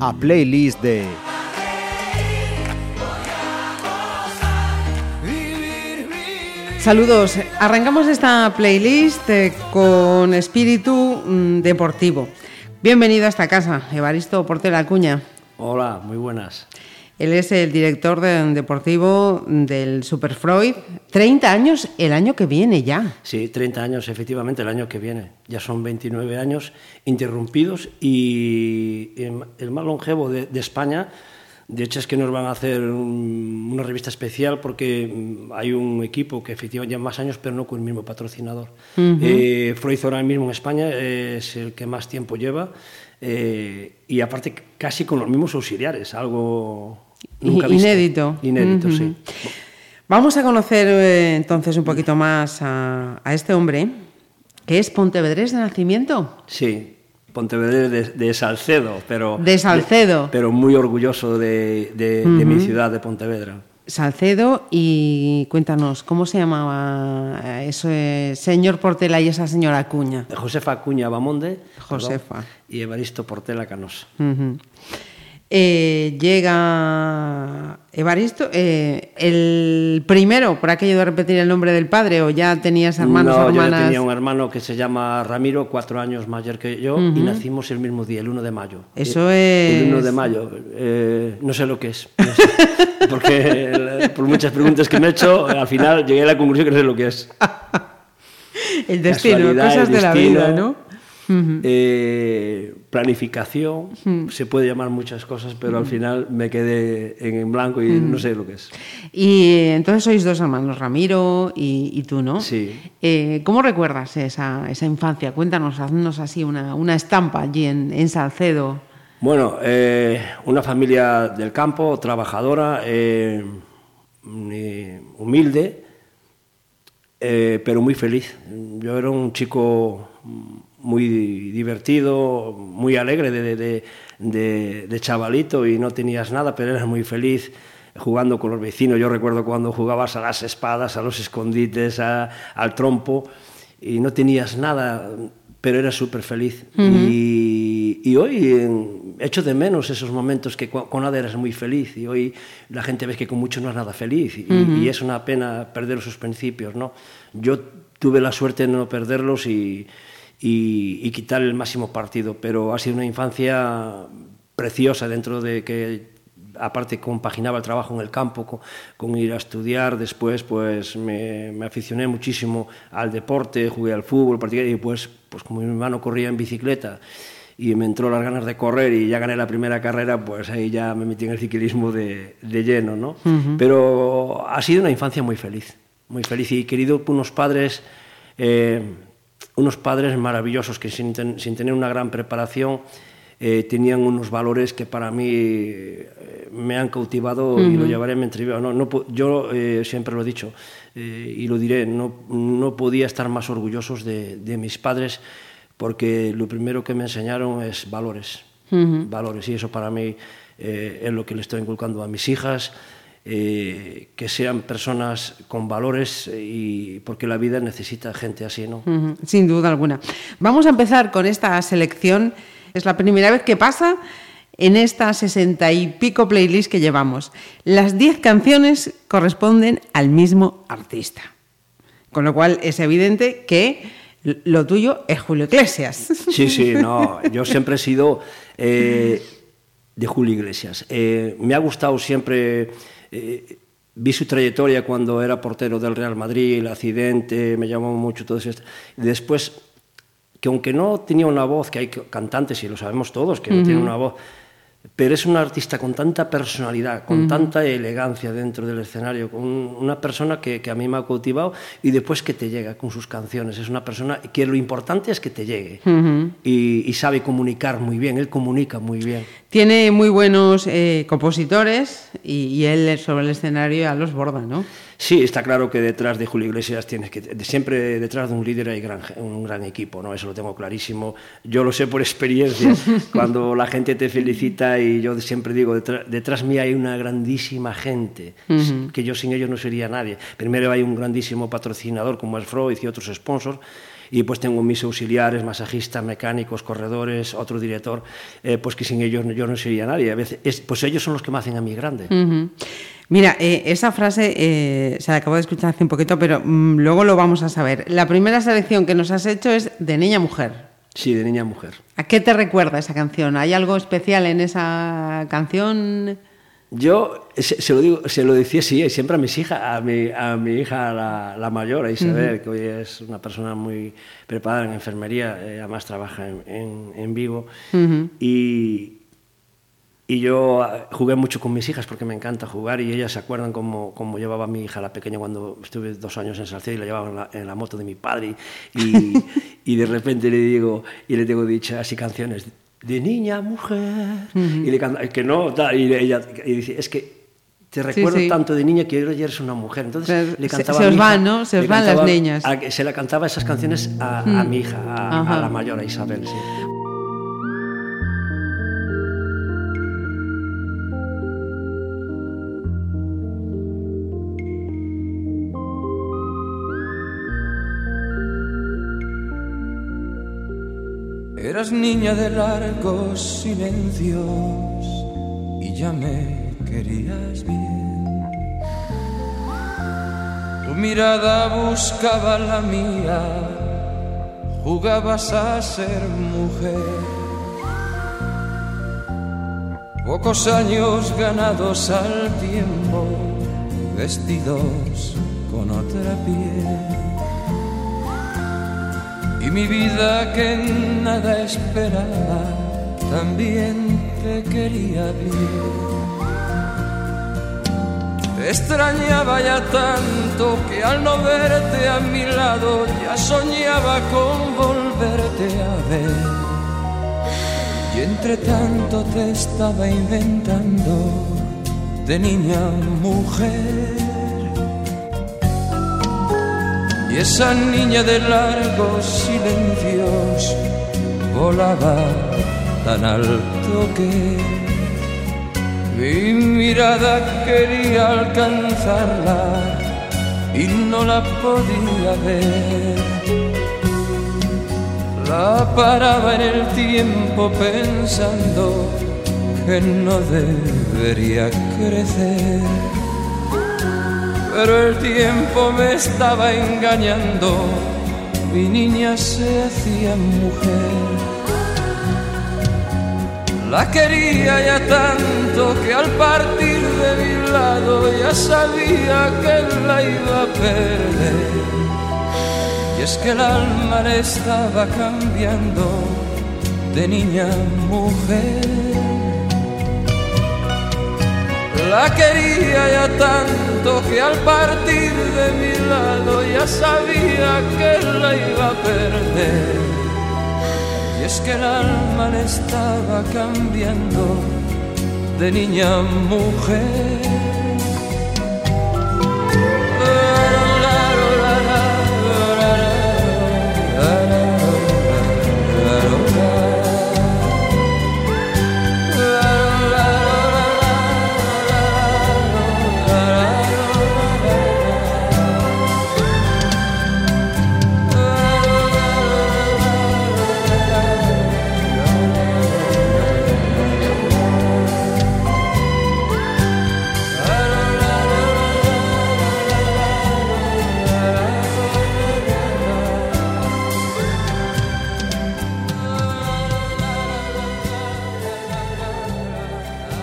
A playlist de Saludos. Arrancamos esta playlist eh, con espíritu mm, deportivo. Bienvenido a esta casa, Evaristo Portela Acuña. Hola, muy buenas. Él es el director de- deportivo del Super Freud. 30 años el año que viene ya. Sí, 30 años, efectivamente, el año que viene. Ya son 29 años interrumpidos y el más longevo de, de España. De hecho, es que nos van a hacer un- una revista especial porque mm, hay un equipo que efectivamente lleva más años, pero no con el mismo patrocinador. Eh, Freud ahora mismo en España es el que más tiempo lleva eh, y aparte casi con los mismos auxiliares, algo nunca I- visto. inédito. Inédito, sí. Vamos a conocer eh, entonces un poquito más a, a este hombre, que es pontevedrés de nacimiento. Sí, Pontevedra de, de Salcedo, pero... De Salcedo. pero muy orgulloso de, mi ciudad, de Pontevedra. Salcedo y cuéntanos, ¿cómo se llamaba ese señor Portela y esa señora Acuña? Josefa Acuña Bamonde. Josefa. perdón, y Evaristo Portela Canosa. Eh, llega Evaristo, eh, el primero, por aquello de repetir el nombre del padre, o ya tenías hermanos no, o yo ya hermanas. tenía un hermano que se llama Ramiro, cuatro años mayor que yo, y nacimos el mismo día, el 1 de mayo. Eso Eh, El 1 es- de mayo. eh, no sé lo que es. no sé. porque por muchas preguntas que me he hecho, al final llegué a la conclusión que no sé lo que es. El destino, cosas el de la vida, ¿no? eh, planificación, se puede llamar muchas cosas, pero al final me quedé en, blanco y no sé lo que es. Y entonces sois dos hermanos, Ramiro y, y tú, ¿no? Sí. Eh, ¿Cómo recuerdas esa, esa infancia? Cuéntanos, haznos así una, una estampa allí en, en Salcedo. Bueno, eh, una familia del campo, trabajadora, eh, eh, humilde, pero muy feliz. Yo era un chico muy divertido, muy alegre de, de- de- de chavalito y no tenías nada, pero eras muy feliz jugando con los vecinos. Yo recuerdo cuando jugabas a las espadas, a los escondites, a- al trompo y no tenías nada, pero eras súper feliz. y, y hoy echo de menos esos momentos que con nada eras muy feliz y hoy la gente ve que con mucho no es nada feliz y, y es una pena perder esos principios. ¿no? Yo tuve la suerte de no perderlos y, y, y quitar el máximo partido, pero ha sido una infancia preciosa dentro de que aparte compaginaba el trabajo en el campo con, con ir a estudiar, después pues me, me aficioné muchísimo al deporte, jugué al fútbol, practiqué, y pues, pues como mi hermano corría en bicicleta y me entró las ganas de correr y ya gané la primera carrera, pues ahí ya me metí en el ciclismo de, de lleno, ¿no? Pero ha sido una infancia muy feliz, muy feliz. Y querido por unos padres, eh, unos padres maravillosos que sin, ten- sin tener una gran preparación eh, tenían unos valores que para mí eh, me han cautivado y lo llevaré en mi entrevista. No, no yo eh, siempre lo he dicho y lo diré, no, no podía estar más orgullosos de, de mis padres porque lo primero que me enseñaron es valores, valores y eso para mí es lo que le estoy inculcando a mis hijas. Eh, que sean personas con valores eh, y porque la vida necesita gente así, ¿no? Sin duda alguna. Vamos a empezar con esta selección. Es la primera vez que pasa en esta sesenta y pico playlist que llevamos. Las diez canciones corresponden al mismo artista. Con lo cual es evidente que lo tuyo es Julio Iglesias. Sí, sí, no. Yo siempre he sido eh, de Julio Iglesias. Eh, me ha gustado siempre. Eh, vi su trayectoria cuando era portero del Real Madrid, el accidente, me llamó mucho todo eso. Y después, que aunque no tenía una voz, que hay cantantes, y lo sabemos todos, que no tienen una voz, pero es un artista con tanta personalidad, con tanta elegancia dentro del escenario, con una persona que, que a mí me ha cautivado y después que te llega con sus canciones. Es una persona que lo importante es que te llegue y, y sabe comunicar muy bien, él comunica muy bien. Tiene muy buenos eh, compositores y, y él sobre el escenario ya los borda, ¿no? Sí, está claro que detrás de Julio Iglesias tienes que de- siempre detrás de un líder hay gran, un gran equipo, ¿no? Eso lo tengo clarísimo. Yo lo sé por experiencia. Cuando la gente te felicita hay, yo siempre digo, detrás, detrás mía hay una grandísima gente, que yo sin ellos no sería nadie. Primero hay un grandísimo patrocinador como es Freud y otros sponsors, y pues tengo mis auxiliares, masajistas, mecánicos, corredores, otro director, eh, pues que sin ellos yo no sería nadie. A veces, es, pues ellos son los que me hacen a mí grande. Mira, eh, esa frase eh, se la acabo de escuchar hace un poquito, pero mm, luego lo vamos a saber. La primera selección que nos has hecho es de niña mujer. Sí, de niña mujer. ¿A qué te recuerda esa canción? ¿Hay algo especial en esa canción? Yo se, se lo digo, se lo decía sí, siempre a mis hijas, a mi, a mi hija la, la mayor, a Isabel, que hoy es una persona muy preparada en enfermería, eh, además trabaja en, en, en Vigo, y, y yo ah, jugué mucho con mis hijas porque me encanta jugar y ellas se acuerdan cómo, cómo llevaba a mi hija la pequeña cuando estuve dos años en Salcedo y la llevaba en la, en la moto de mi padre. Y, y de repente le digo y le tengo dicho así canciones de niña a mujer y le canta que no y ella y dice es que te recuerdo sí. tanto de niña que ahora ya eres una mujer entonces Se- le se- cantaba se a os van, ¿no? Se os van las niñas. a- se le cantaba esas canciones a, a mi hija a, la mayor a Isabel sí. Eras niña de largos silencios y ya me querías bien. Tu mirada buscaba la mía, jugabas a ser mujer. Pocos años ganados al tiempo, vestidos con otra piel. Mi vida que nada esperaba, también te quería bien. Te extrañaba ya tanto que al no verte a mi lado ya soñaba con volverte a ver. Y entre tanto te estaba inventando de niña mujer. Y esa niña de largos silencios volaba tan alto que mi mirada quería alcanzarla y no la podía ver. La paraba en el tiempo pensando que no debería crecer pero el tiempo me estaba engañando, mi niña se hacía mujer. La quería ya tanto que al partir de mi lado ya sabía que la iba a perder. Y es que el alma le estaba cambiando de niña a mujer. La quería ya tanto que al partir de mi lado ya sabía que la iba a perder. Y es que el alma le estaba cambiando de niña a mujer.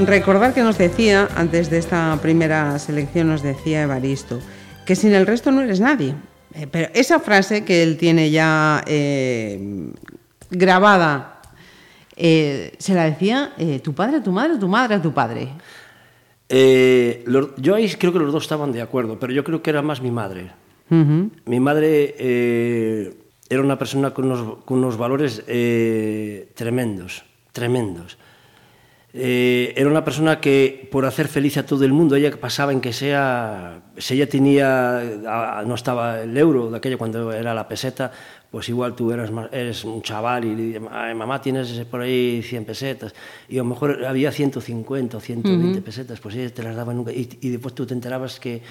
Recordar que nos decía, antes de esta primera selección, nos decía Evaristo, que sin el resto no eres nadie. Eh, pero esa frase que él tiene ya eh, grabada, eh, se la decía tu padre a tu madre, tu madre a tu padre. Los- yo ahí creo que los dos estaban de acuerdo, pero yo creo que era más mi madre. Mi madre era una persona con unos, con unos valores tremendos, tremendos. Eh, era una persona que por hacer feliz a todo el mundo, ella pasaba en que sea, si ella tenía, no estaba el euro de aquello cuando era la peseta, pues igual tú eras, eres un chaval y le dices, "Ay, mamá tienes por ahí 100 pesetas y a lo mejor había 150 o 120 pesetas, pues ella te las daba nunca. Y, y después tú te enterabas que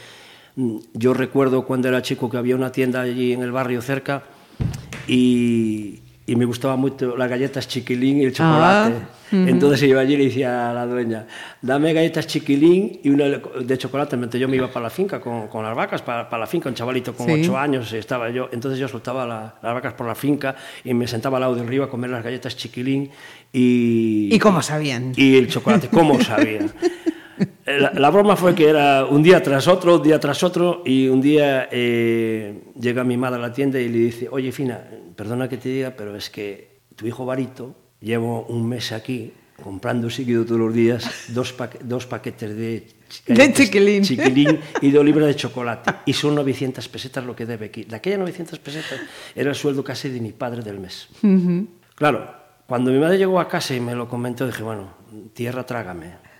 mm, yo recuerdo cuando era chico que había una tienda allí en el barrio cerca y, y me gustaba mucho las galletas chiquilín y el chocolate. Entonces yo allí le decía a la dueña, dame galletas chiquilín y una de chocolate, mientras yo me iba para la finca con, con las vacas, para, para la finca, un chavalito con Sí. ocho años estaba yo, entonces yo soltaba la- las vacas por la finca y me sentaba al lado del río a comer las galletas chiquilín y... ¿Y cómo sabían? Y el chocolate, ¿cómo sabía? La, la broma fue que era un día tras otro, un día tras otro, y un día eh, llega mi madre a la tienda y le dice, oye, Fina, perdona que te diga, pero es que tu hijo Barito, llevo un mes aquí comprando seguido todos los días dos, paque- dos paquetes de, De chiquilín y dos libras de chocolate, y son 900 pesetas lo que debe aquí. De aquellas 900 pesetas era el sueldo casi de mi padre del mes. Claro, cuando mi madre llegó a casa y me lo comentó, dije, bueno, tierra trágame.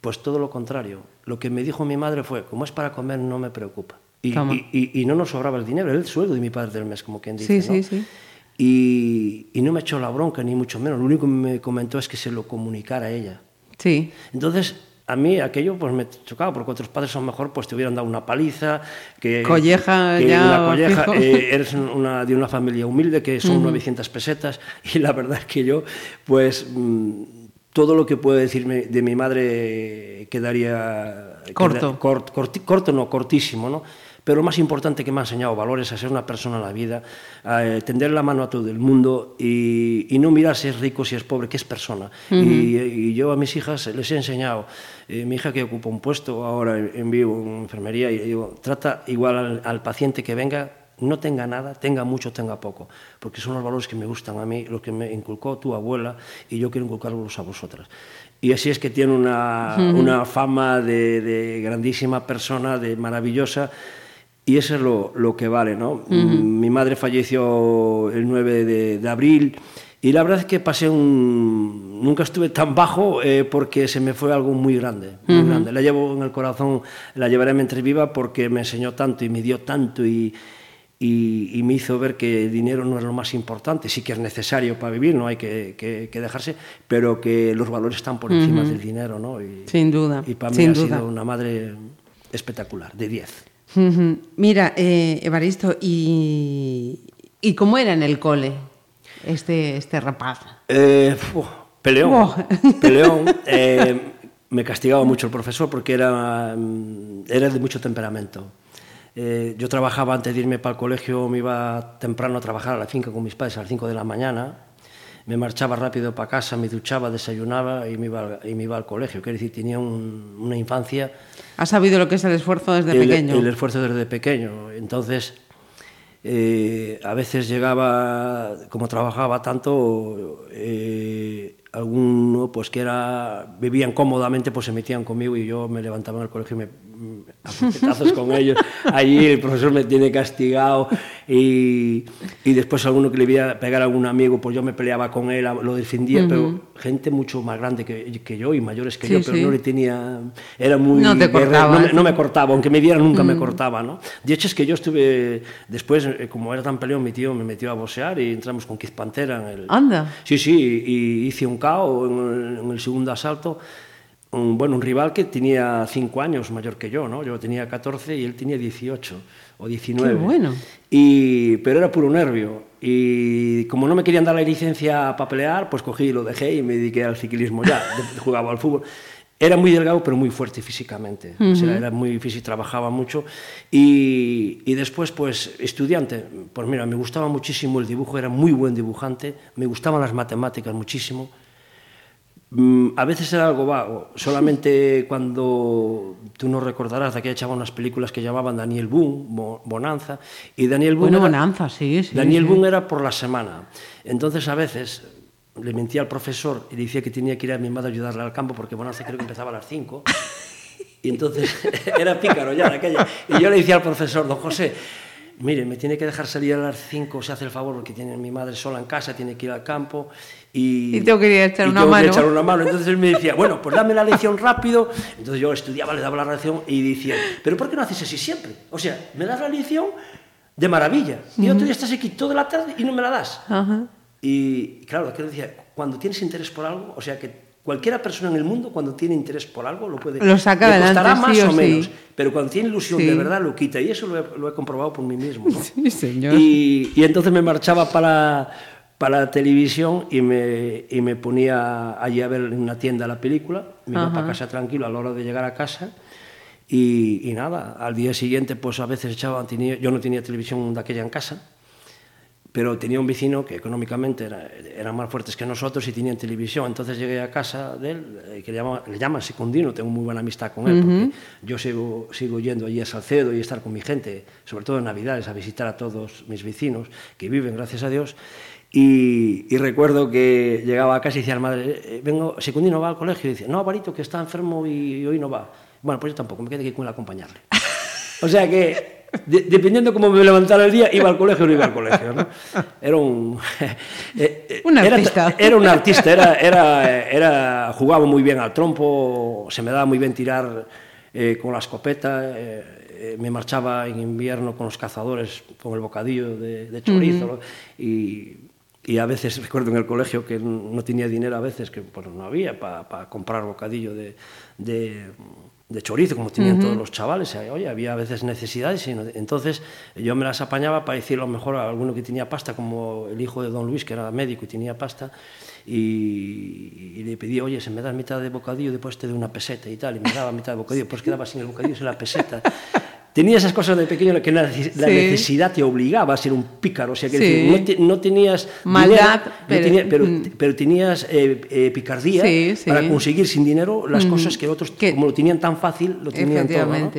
Pues todo lo contrario. Lo que me dijo mi madre fue, como es para comer, no me preocupa. Y, y- y- y no nos sobraba el dinero, era el sueldo de mi padre del mes, como quien dice. Sí, ¿no? sí, sí. Y, no me echó la bronca, ni mucho menos. Lo único que me comentó es que se lo comunicara a ella. Sí. Entonces, a mí aquello pues me chocaba, porque otros padres a lo mejor pues te hubieran dado una paliza, que... Colleja que ya, Una colleja, eh, eres una, de una familia humilde, que son 900 pesetas, y la verdad es que yo, pues... todo lo que puedo decirme de mi madre quedaría... Corto. queda- cort- corti- corto no, cortísimo, ¿no? Pero más importante que me ha enseñado valores, a ser una persona en la vida, a eh, tender la mano a todo el mundo y, y no mirar si es rico, si es pobre, que es persona. y, y yo a mis hijas les he enseñado, eh, mi hija que ocupa un puesto ahora en, en vivo en enfermería, y digo, trata igual al, al paciente que venga, no tenga nada, tenga mucho, tenga poco, porque son los valores que me gustan a mí, los que me inculcó tu abuela y yo quiero inculcarlos a vosotras. Y así es que tiene una, una fama de, de grandísima persona, de maravillosa, y eso es lo, lo que vale, ¿no? Mi madre falleció el 9 de, de abril y la verdad es que pasé un... Nunca estuve tan bajo eh, porque se me fue algo muy grande, muy grande. La llevo en el corazón, la llevaré mientras viva porque me enseñó tanto y me dio tanto y, y, y me hizo ver que el dinero no es lo más importante, sí que es necesario para vivir, no hay que, que- que dejarse, pero que los valores están por encima del dinero, ¿no? Y, Sin duda, Y para mí sin ha duda. sido una madre espectacular, de 10. Ujú. Mira, eh, Evaristo, ¿y, ¿y cómo era en el cole este, este rapaz? Eh, fu, peleón. Oh. Peleón. eh, me castigaba mucho el profesor porque era, mm, era de mucho temperamento. Eh, yo trabajaba antes de irme para el colegio, me iba temprano a trabajar a la finca con mis padres a las 5 de la mañana. Me marchaba rápido para casa, me duchaba, desayunaba y me iba, al- y me iba al colegio. Quiero decir, tenía un- una infancia ¿Has sabido lo que es el esfuerzo desde el, pequeño? el esfuerzo desde pequeño. Entonces, eh, a veces llegaba, como trabajaba tanto, eh, alguno pues que era vivían cómodamente, pues se metían conmigo y yo me levantaba en el colegio y me a puñetazos con ellos. Allí el profesor me tiene castigado y, y después alguno que le iba a pegar a algún amigo, pues yo me peleaba con él, lo defendía, pero gente mucho más grande que, que yo y mayores que Sí, yo, pero sí. no le tenía, era muy No te cortaba, no me- sí. no me cortaba, aunque me diera nunca me cortaba, ¿no? De hecho es que yo estuve, después, eh, como era tan peleón, mi tío me metió a boxear y entramos con Keith Pantera en el... Anda. Sí, sí, y hice un KO en el, en el segundo asalto. Un, bueno, un rival que tenía cinco años mayor que yo, ¿no? Yo tenía 14 y él tenía 18 o 19. Qué bueno. Y, pero era puro nervio. Y como no me querían dar la licencia para pelear, pues cogí y lo dejé y me dediqué al ciclismo ya. Jugaba al fútbol. Era muy delgado, pero muy fuerte físicamente. O sea, era muy físico, trabajaba mucho. Y, y después, pues, estudiante. Pues mira, me gustaba muchísimo el dibujo, era muy buen dibujante. Me gustaban las matemáticas muchísimo. Mm, a veces era algo vago, solamente cuando tú nos recordarás de que echaba unas películas que llamaban Daniel Boone, Bonanza, y Daniel Boone... Bueno, era, Bonanza, sí, sí. Daniel sí. Boone era por la semana. Entonces a veces le mentía al profesor y le decía que tenía que ir a mi madre a ayudarle al campo porque Bonanza creo que empezaba a las 5. Y entonces era pícaro ya en aquella. Y yo le decía al profesor, don José, mire, me tiene que dejar salir a las 5 se hace el favor porque tiene mi madre sola en casa, tiene que ir al campo. Y, Y tengo que echar y una tengo que mano. echar una mano. Entonces él me decía, bueno, pues dame la lección rápido. Entonces yo estudiaba, le daba la lección y decía, pero ¿por qué no haces así siempre? O sea, me das la lección de maravilla. Y otro día estás aquí toda la tarde y no me la das. Y claro, aquel decía, cuando tienes interés por algo, o sea que cualquiera persona en el mundo cuando tiene interés por algo lo puede... Lo saca le adelante, costará más sí o o menos, sí. pero cuando tiene ilusión Sí. de verdad lo quita y eso lo he, lo he comprobado por mí mismo. ¿no? Sí, señor. Y, y entonces me marchaba para, para la televisión y me, y me ponía allí a ver en una tienda la película, me iba Ajá. para casa tranquilo a la hora de llegar a casa. Y, y nada, al día siguiente pues a veces echaba, tenía, yo no tenía televisión de aquella en casa, pero tenía un vecino que económicamente era, eran más fuertes que nosotros y tenían televisión. Entonces llegué a casa de él, eh, que le llaman, le llaman Secundino, tengo muy buena amistad con él, porque yo sigo, sigo yendo allí a Salcedo y estar con mi gente, sobre todo en Navidades, a visitar a todos mis vecinos que viven, gracias a Dios. Y, y recuerdo que llegaba a casa y decía al madre, "Eh, vengo, Secundino va al colegio y dice, no, Barito, que está enfermo y hoy no va. Bueno, pues yo tampoco, me quedé aquí con él a acompañarle. O sea que, de- dependiendo cómo me levantara el día, iba al colegio o no iba al colegio. ¿no? Era un. eh, eh, Un artista. Era, un artista, era, era, era, jugaba muy bien al trompo, se me daba muy bien tirar eh, con la escopeta. eh, eh, me marchaba en invierno con los cazadores, con el bocadillo de, de chorizo. y, y a veces recuerdo en el colegio que no tenía dinero, a veces que pues, no había para comprar bocadillo de, de, de chorizo, como tenían todos los chavales. Oye, había a veces necesidades. Y no- entonces yo me las apañaba para decir a lo mejor a alguno que tenía pasta, como el hijo de don Luis, que era médico y tenía pasta. Y, y le pedía, oye, se me das mitad de bocadillo, después te doy una peseta y tal. Y me daba mitad de bocadillo, pues quedaba sin el bocadillo, sin la peseta. Tenía esas cosas de pequeño que la Sí. necesidad te obligaba a ser un pícaro. O sea, que Sí. decir, no, te- no tenías Maldad, dinero, no pero- tenía- pero, mm. pero tenías eh, eh, picardía Sí, para conseguir sin dinero las cosas que otros, Que- como lo tenían tan fácil, lo tenían todo. ¿no?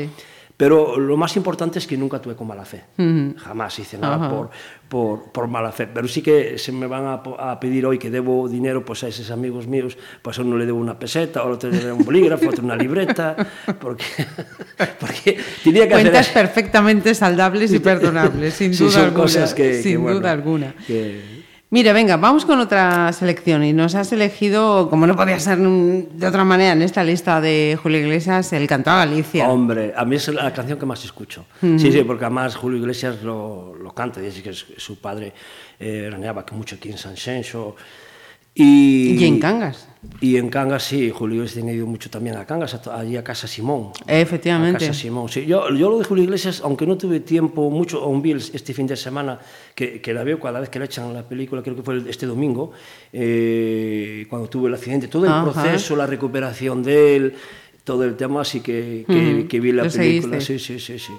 Pero lo más importante es que nunca tuve con mala fe. Jamás hice nada por, por, por mala fe. Pero sí que se me van a, pedir hoy que debo dinero pues, a esos amigos míos. Pues a uno le debo una peseta, a otro le debo un bolígrafo, a otro una libreta. Porque, porque tenía que Cuentas hacer... perfectamente saldables y perdonables, sin Sí, duda son alguna. cosas que- que, sin bueno, duda alguna. que- Mira, venga, vamos con otra selección y nos has elegido, como no podía ser mm, de otra manera en esta lista de Julio Iglesias, el canto a Galicia. Hombre, a mí es la canción que más escucho. Sí, sí, porque además Julio Iglesias lo, lo canta, dice que su padre eh, que mucho aquí en San Xenxo. Y, Y en Cangas. E en Cangas, sí, Julio Iglesias ten ido mucho también a Cangas, allí a Casa Simón. Eh, efectivamente. A Casa Simón, sí. Yo, yo lo de Julio Iglesias, aunque no tuve tiempo mucho, on Bills este fin de semana, que, que la veo cada vez que la echan la película, creo que fue este domingo, eh, cuando tuve el accidente, todo el Ajá. proceso, la recuperación de él, todo el tema, así que, que, mm, que vi la película. Seguiste. Sí, sí, sí, sí.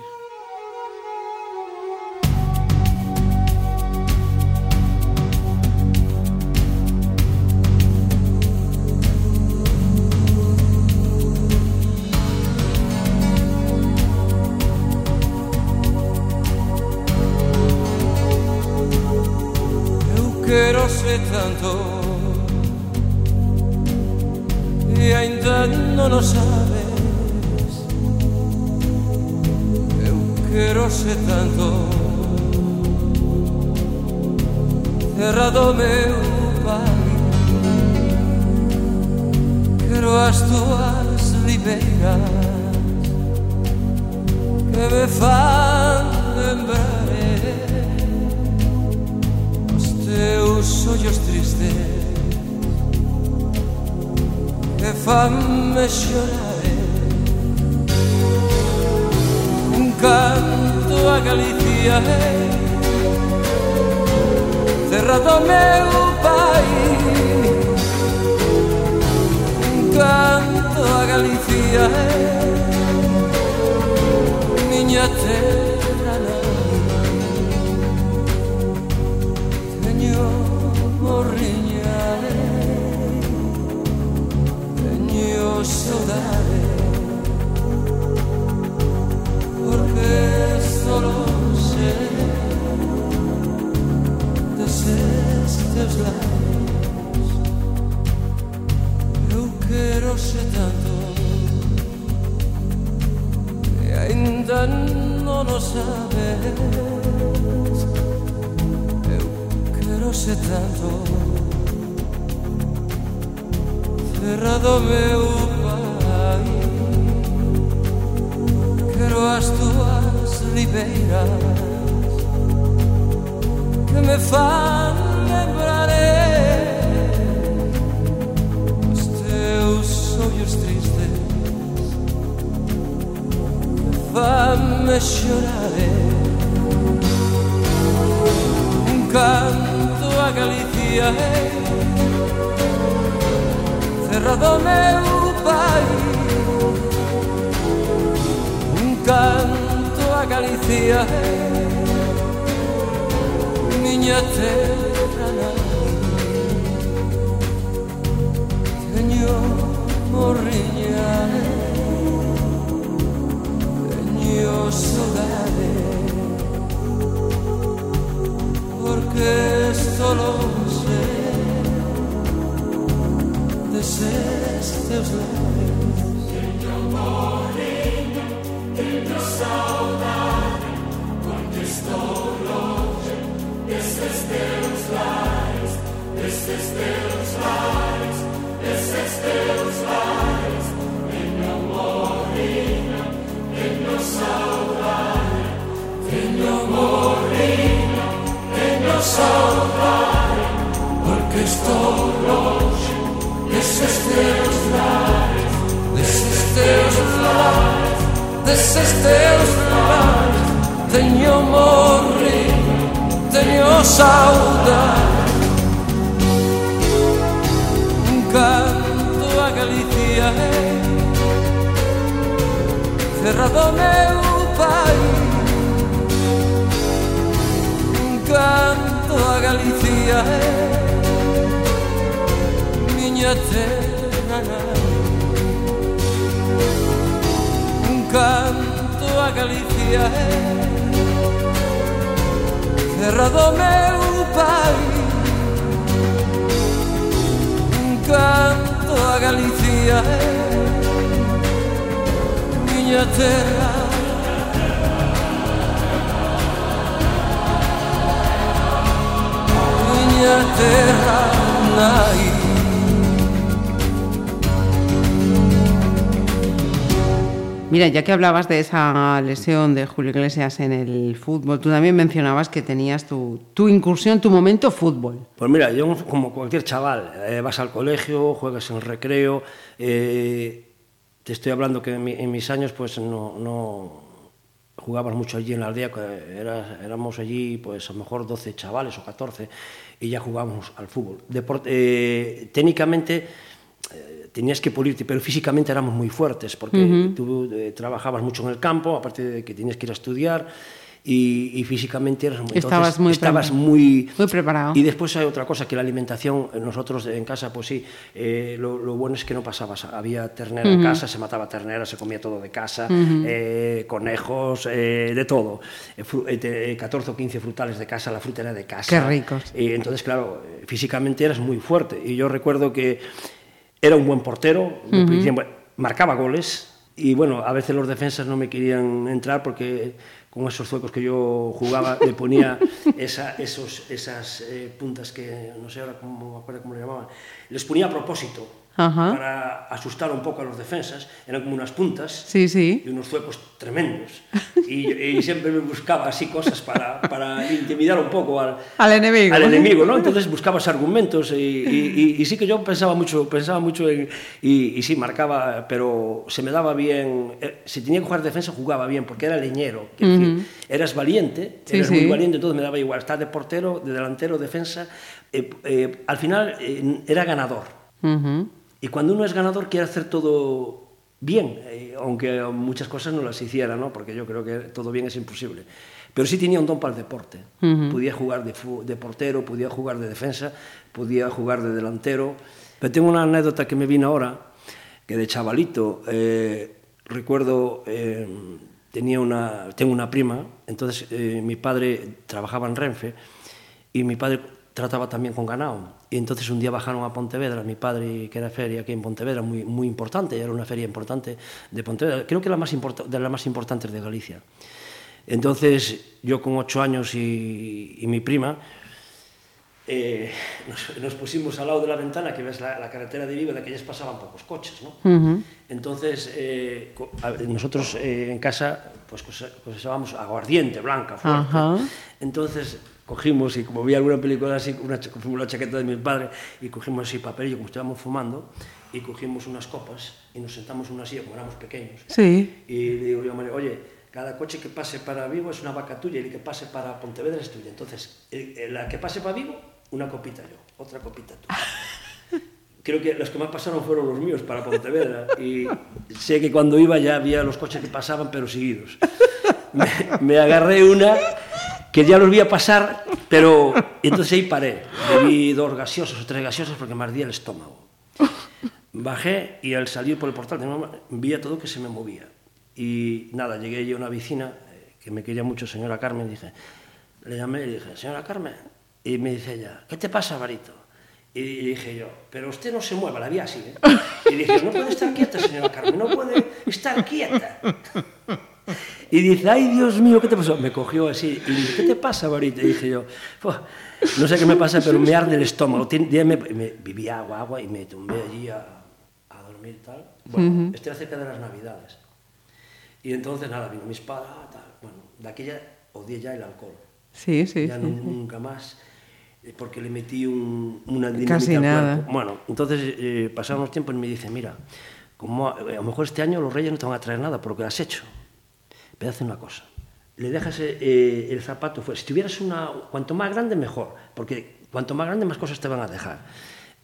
Mira, ya que hablabas de esa lesión de Julio Iglesias en el fútbol, tú también mencionabas que tenías tu, tu incursión, tu momento fútbol. Pues mira, yo como cualquier chaval, eh, vas al colegio, juegas en recreo, eh, te estoy hablando que en, mi- en mis años pues no, no jugabas mucho allí en la aldea, éramos allí pues a lo mejor 12 chavales o 14 y ya jugábamos al fútbol. Deport- eh, técnicamente tenías que pulirte, pero físicamente éramos muy fuertes porque tú eh, trabajabas mucho en el campo, aparte de que tenías que ir a estudiar y, y físicamente eras muy, Estabas muy estabas muy, muy preparado. Y después hay otra cosa, que la alimentación, eh, nosotros en casa, pues sí, eh, lo, lo bueno es que no pasabas. Había ternera en casa, se mataba ternera, se comía todo de casa, eh, conejos, eh, de todo. Eh, fru- eh, te- eh, 14 o 15 frutales de casa, la fruta era de casa. Qué ricos. Entonces, claro, eh, físicamente eras muy fuerte. Y yo recuerdo que era un buen portero, uh -huh. marcaba goles y bueno, a veces los defensas no me querían entrar porque con esos zuecos que yo jugaba le ponía esa, esos, esas eh, puntas que no sé ahora cómo, cómo le llamaban, les ponía a propósito Ajá. para asustar un poco a los defensas. Eran como unas puntas Sí, sí. y unos zuecos tremendos. Y, y siempre me buscaba así cosas para, para intimidar un poco al, Al enemigo. al enemigo, ¿no? Entonces buscabas argumentos y, y- y- sí que yo pensaba mucho, pensaba mucho en... Y, sí, marcaba, pero se me daba bien... eh, Si tenía que jugar defensa, jugaba bien, porque era leñero. quiero decir, eras valiente, Sí, eras muy valiente, entonces me daba igual. Estar de portero, de delantero, defensa... eh, eh, al final eh, era ganador. Ujú. Y cuando uno es ganador quiere hacer todo bien, eh, aunque muchas cosas no las hiciera, ¿no? porque yo creo que todo bien es imposible. Pero sí tenía un don para el deporte. Podía jugar de, de portero, podía jugar de defensa, podía jugar de delantero. Pero tengo una anécdota que me vino ahora, que de chavalito, eh, recuerdo, eh, tenía una, tengo una prima, entonces eh, mi padre trabajaba en Renfe y mi padre trataba también con ganado. Y entonces un día bajaron a Pontevedra, mi padre, que era feria aquí en Pontevedra, muy, muy importante, era una feria importante de Pontevedra, creo que la más de las más importantes de Galicia. Entonces yo con ocho años y, y mi prima, eh, nos, nos pusimos al lado de la ventana, que ves la, la carretera de Vigo, de que ya pasaban pocos coches, ¿no? Entonces, eh, co- a ver, nosotros eh, en casa, pues cose- cosesábamos aguardiente, blanca, fuerte. Ajá. Entonces, cogimos, y como vi alguna película así, una, la chaqueta de mi padre, y cogimos así papelillo, como estábamos fumando, y cogimos unas copas, y nos sentamos en una silla, como éramos pequeños, Sí. y le digo yo a María, oye, cada coche que pase para Vigo es una vaca tuya y el que pase para Pontevedra es tuya. Entonces, el, el- la que pase para Vigo, una copita yo, otra copita tú. Creo que los que más pasaron fueron los míos para Pontevedra y sé que cuando iba ya había los coches que pasaban pero seguidos. Me, me agarré una que ya los vi a pasar, pero entonces ahí paré. Bebí dos gaseosas o tres gaseosas porque me ardía el estómago. Bajé y al salir por el portal de mi mamá, veía todo que se me movía. Y nada, llegué yo a una vecina eh, que me quería mucho, señora Carmen, dije, le llamé y dije, señora Carmen, y me dice ella, ¿qué te pasa, Barito? Y dije yo, pero usted no se mueva, la vi así. ¿eh? Y dije, no puede estar quieta, señora Carmen, no puede estar quieta. Y dice, ay Dios mío, ¿qué te pasó? Me cogió así y dije, ¿qué te pasa, Barita? Y dije yo, no sé qué me pasa, pero me arde el estómago. Me, me, vivía agua, agua y me tumbé allí a, a dormir tal. Bueno, uh -huh. estoy cerca de las Navidades. Y entonces, nada, vino mi espada, tal. Bueno, de aquella odié ya el alcohol. Sí, sí. Ya sí, nunca sí. más. Porque le metí un, una dinamita Casi al nada. Bueno, entonces eh, pasaron los tiempos y me dice, mira, como a, a lo mejor este año los reyes no te van a traer nada por lo que has hecho. Pero hace una cosa, le dejas eh, el zapato fuera. Si tuvieras una, cuanto más grande, mejor, porque cuanto más grande, más cosas te van a dejar.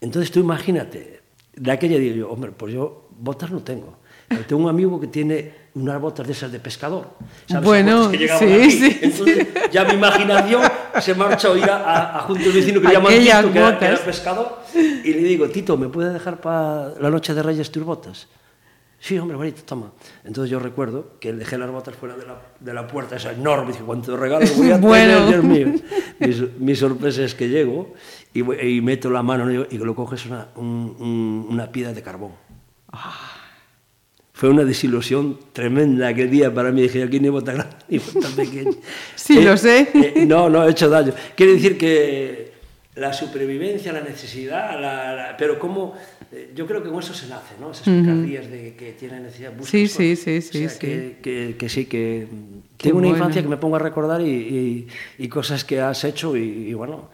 Entonces tú imagínate, de aquella digo yo, hombre, pues yo botas no tengo. Pero tengo un amigo que tiene unas botas de esas de pescador. ¿sabes? Bueno, que llegaban sí, sí, Entonces ya mi imaginación se marcha a ir a, a, a junto al vecino que llaman Tito, que era, que era pescador, y le digo, Tito, ¿me puede dejar para la noche de Reyes tus botas? Sí, hombre, bonito, toma. Entonces yo recuerdo que dejé las botas fuera de la, de la puerta, esa enorme, dije, ¿cuánto regalo voy a Bueno. tener, Dios mío? Mi, mi sorpresa es que llego y, y meto la mano ¿no? y lo coges una, un- un- una piedra de carbón. Fue una desilusión tremenda aquel día para mí. Dije, aquí ni bota grande ni bota pequeña. Sí, lo sé. eh, no, no he hecho daño. Quiere decir que la supervivencia, la necesidad, la- la- pero cómo... eh, yo creo que con eso se nace, ¿no? Esas picardías de que tiene necesidad. buscas Sí, cosas. sí, sí, O sí, sea, Que, que- que sí, que... Qué tengo una bueno. infancia que me pongo a recordar y, y- y cosas que has hecho y, y bueno...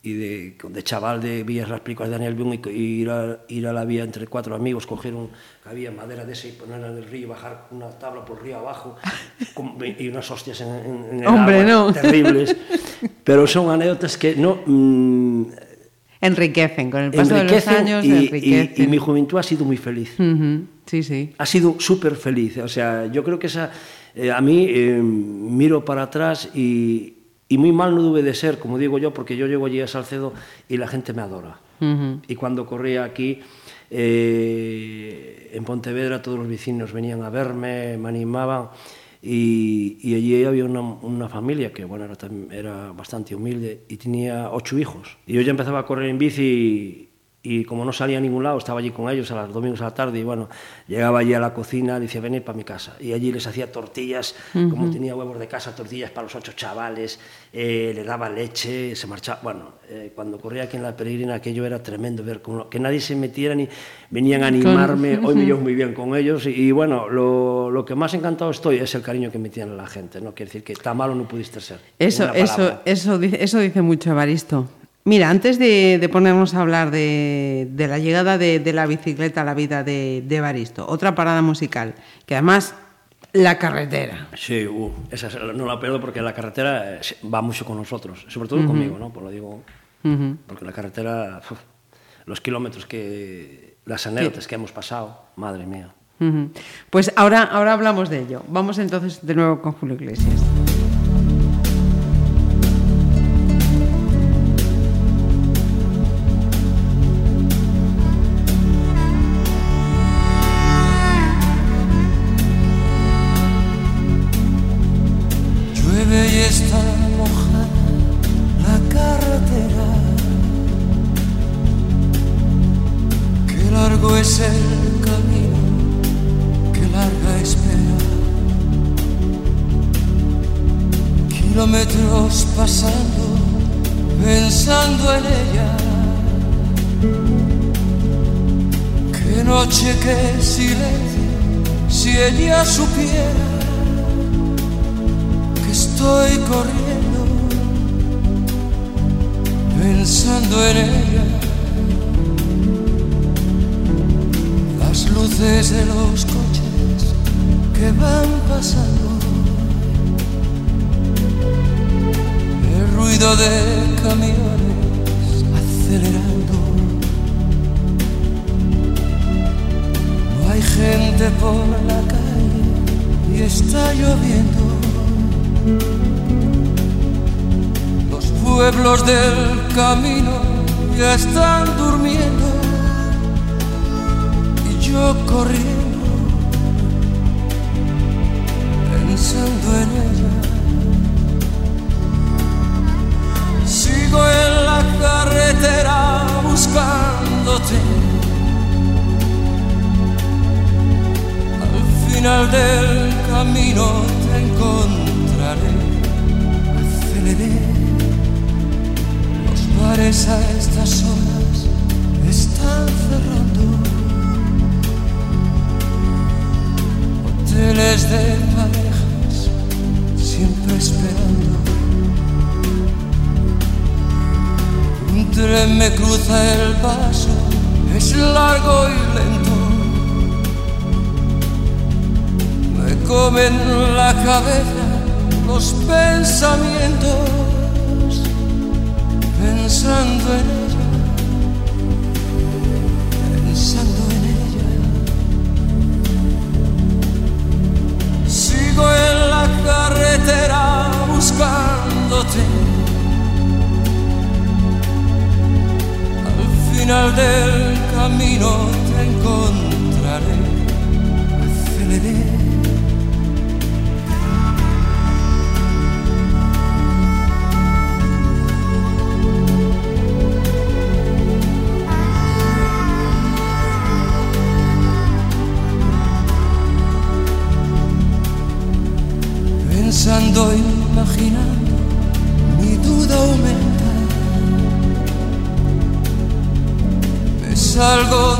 Y de, de chaval de vías las películas de Daniel Boone y, y ir, a, ir a la vía entre cuatro amigos, coger un, que había madera de esa y ponerla en el río y bajar una tabla por el río abajo con- y unas hostias en, en- el Hombre, agua no. terribles. Pero son anécdotas que no mm, Enriquecen, con el paso de los años y, y- enriquecen. y mi juventud ha sido muy feliz. Ujú, Sí, sí. Ha sido súper feliz. O sea, yo creo que esa, eh, a mí eh, miro para atrás y, y muy mal no debe de ser, como digo yo, porque yo llego allí a Salcedo y la gente me adora. Y cuando corría aquí, eh, en Pontevedra, todos los vecinos venían a verme, me animaban. Y, y allí había una, una familia que bueno, era, bastante humilde y tenía ocho hijos. Y yo ya empezaba a correr en bici y, y como no salía a ningún lado, estaba allí con ellos a los domingos a la tarde y bueno, llegaba allí a la cocina, decía, venid para mi casa. Y allí les hacía tortillas, como tenía huevos de casa, tortillas para los ocho chavales, eh, le daba leche, se marchaba. Bueno, eh, cuando corría aquí en la peregrina, aquello era tremendo ver cómo- que nadie se metiera ni venían a animarme. Hoy me llevo muy bien con ellos y, y bueno, lo, lo que más encantado estoy es el cariño que me tiene la gente. No quiere decir que tan malo no pudiste ser. Eso, eso, eso, eso dice mucho Evaristo. Mira, antes de, de ponernos a hablar de, de la llegada de, de la bicicleta a la vida de, de Evaristo, otra parada musical, que además la carretera. Sí, uh, esa es- no la pierdo porque la carretera eh, va mucho con nosotros, sobre todo conmigo, ¿no? Pues lo digo, porque la carretera, uf, los kilómetros que, las anécdotas que hemos pasado, madre mía. Pues ahora, ahora hablamos de ello. Vamos entonces de nuevo con Julio Iglesias.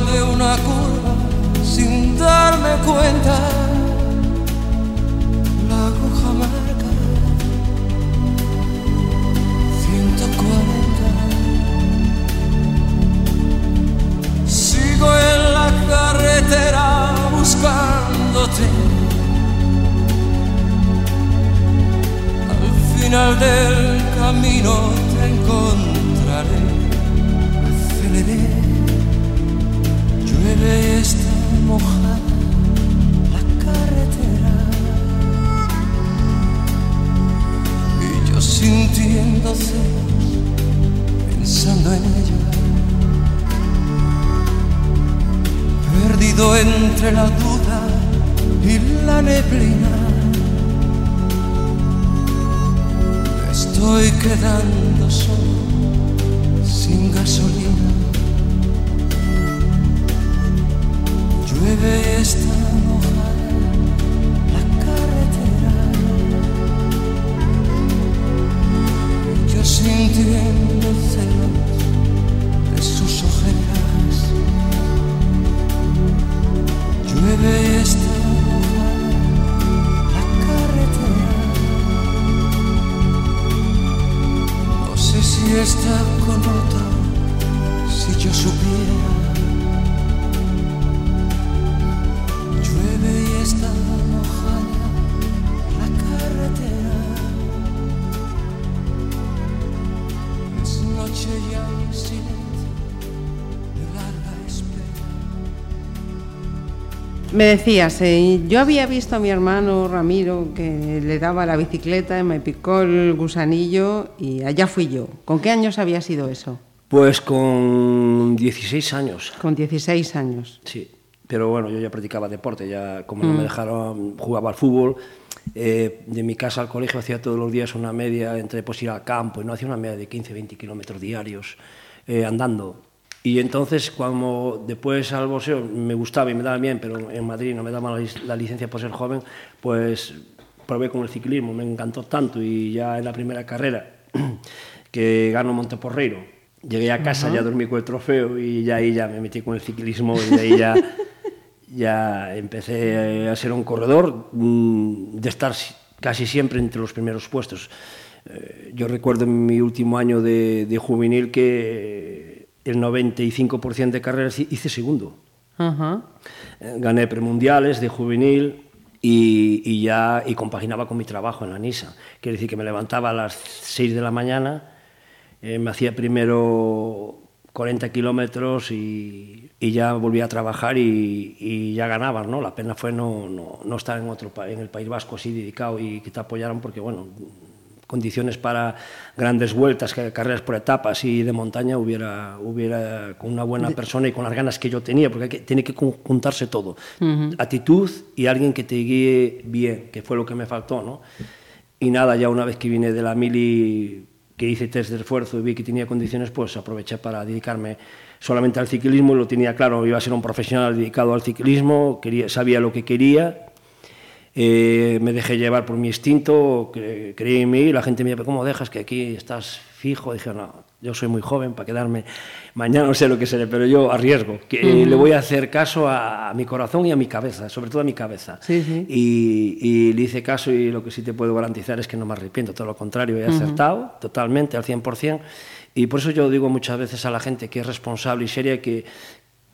De una curva sin darme cuenta. La aguja marca 140. Sigo en la carretera buscándote. Al final del camino te encontraré. Está mojada la carretera. Y yo sintiendo celos, pensando en ella. Perdido entre la duda y la neblina. Estoy quedando solo, sin gasolina. Y está mojada la carretera. Yo sintiendo celos de sus ojeras. Llueve y está mojada la carretera. No sé si está con otro, si yo supiera. Está mojada la carretera. Es noche ya en silencio de larga espera. Me decías, eh, yo había visto a mi hermano Ramiro que le daba la bicicleta, me picó el gusanillo y allá fui yo. ¿Con qué años había sido eso? Pues con 16 años, Con 16 años. sí. Pero bueno, yo ya practicaba deporte, ya como no me dejaron, jugaba al fútbol. eh, de mi casa al colegio hacía todos los días una media entre pues ir al campo, y no hacía una media de 15, 20 kilómetros diarios eh, andando. Y entonces, cuando después al boxeo me gustaba y me daba bien, pero en Madrid no me daban la, lic- la licencia por ser joven, pues probé con el ciclismo, me encantó tanto y ya en la primera carrera que gano Monteporreiro. Llegué a casa, ya dormí con el trofeo y ya ahí ya me metí con el ciclismo y de ahí ya, ya empecé a ser un corredor, mm, de estar si- casi siempre entre los primeros puestos. Eh, Yo recuerdo en mi último año de, de juvenil que el 95% de carreras hice segundo. Ajá. Eh, gané premundiales de juvenil y, y ya y compaginaba con mi trabajo en la NISA. Quiere decir que me levantaba a las 6 de la mañana, eh, me hacía primero 40 kilómetros y, y ya volvía a trabajar y, y ya ganabas, ¿no? La pena fue no, no, no estar en, otro, en el País Vasco así dedicado y que te apoyaran porque, bueno, condiciones para grandes vueltas, carreras por etapas y de montaña hubiera, hubiera con una buena persona y con las ganas que yo tenía, porque hay que- tiene que juntarse todo. Actitud y alguien que te guíe bien, que fue lo que me faltó, ¿no? Y nada, ya una vez que vine de la mili, que hice test de esfuerzo y vi que tenía condiciones, pues aproveché para dedicarme solamente al ciclismo y lo tenía claro, iba a ser un profesional dedicado al ciclismo, quería, sabía lo que quería eh, me dejé llevar por mi instinto, cre- creí en mí la gente me dice, ¿cómo dejas que aquí estás fijo? Dije, no, yo soy muy joven para quedarme, mañana no sé lo que seré, pero yo arriesgo, que le voy a hacer caso a, a mi corazón y a mi cabeza, sobre todo a mi cabeza. Sí, sí. Y, y le hice caso y lo que sí te puedo garantizar es que no me arrepiento, todo lo contrario, he acertado totalmente, al 100%. Y por eso yo digo muchas veces a la gente que es responsable y seria que,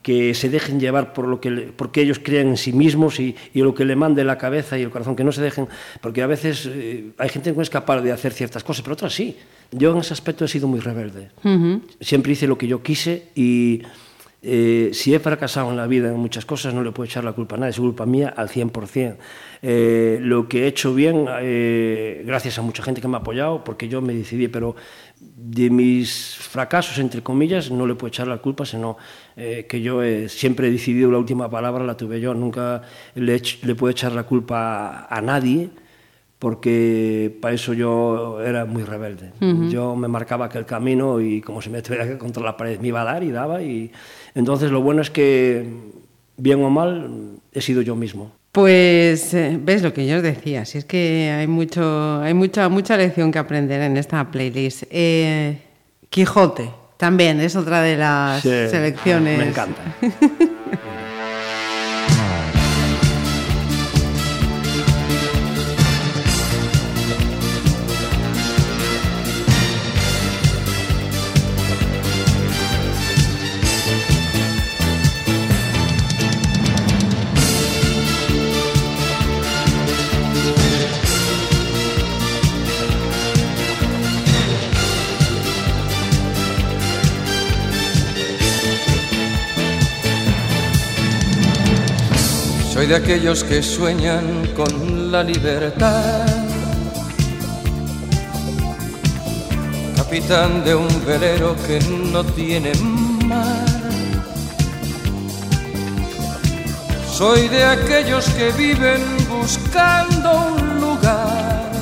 que se dejen llevar por lo que porque ellos crean en sí mismos y, y lo que le mande la cabeza y el corazón, que no se dejen, porque a veces eh, hay gente que no es capaz de hacer ciertas cosas, pero otras sí. Yo en ese aspecto he sido muy rebelde. Siempre hice lo que yo quise y eh, si he fracasado en la vida en muchas cosas no le puedo echar la culpa a nadie, es culpa mía al 100%. Eh, lo que he hecho bien, eh, gracias a mucha gente que me ha apoyado, porque yo me decidí, pero de mis fracasos, entre comillas, no le puedo echar la culpa, sino eh, que yo eh, siempre he decidido la última palabra, la tuve yo, nunca le, le puedo echar la culpa a, a nadie, porque para eso yo era muy rebelde. Yo me marcaba aquel camino y como si me tuviera que contra la pared me iba a dar y daba. Y... Entonces lo bueno es que, bien o mal, he sido yo mismo. Pues eh, ves lo que yo os decía, si es que hay mucho, hay mucha, mucha lección que aprender en esta playlist. Eh, Quijote también es otra de las Sí, selecciones. Me encanta. Soy de aquellos que sueñan con la libertad. Capitán de un velero que no tiene mar. Soy de aquellos que viven buscando un lugar.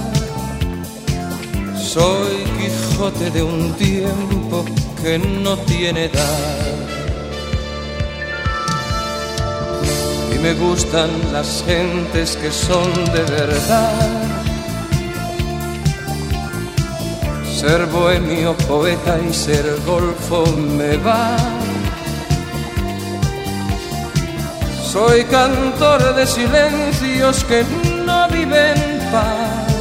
Soy Quijote de un tiempo que no tiene edad. Me gustan las gentes que son de verdad. Ser bohemio, poeta y ser golfo me va. Soy cantor de silencios que no viven paz,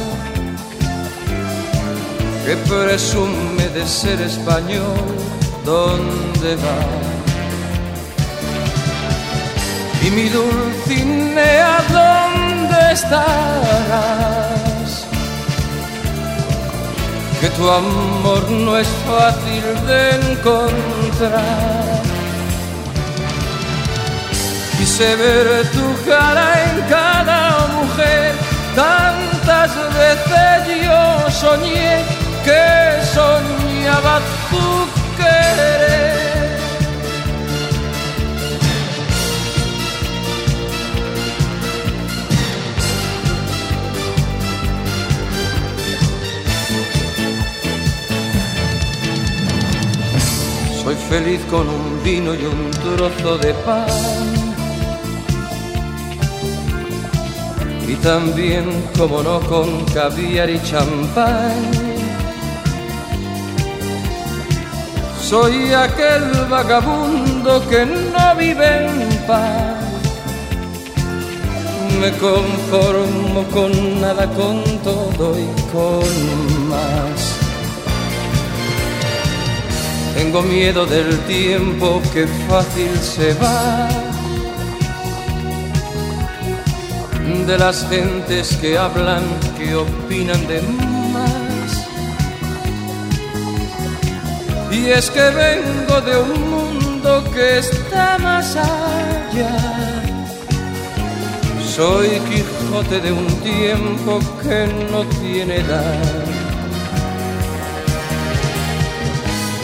que presume de ser español, ¿dónde va? Y mi Dulcinea, ¿dónde estarás? Que tu amor no es fácil de encontrar. Quise ver tu cara en cada mujer, tantas veces yo soñé que soñaba tu querer. Soy feliz con un vino y un trozo de pan. Y también, como no, con caviar y champán. Soy aquel vagabundo que no vive en paz. Me conformo con nada, con todo y con más. Tengo miedo del tiempo que fácil se va. De las gentes que hablan, que opinan de más. Y es que vengo de un mundo que está más allá. Soy Quijote de un tiempo que no tiene edad.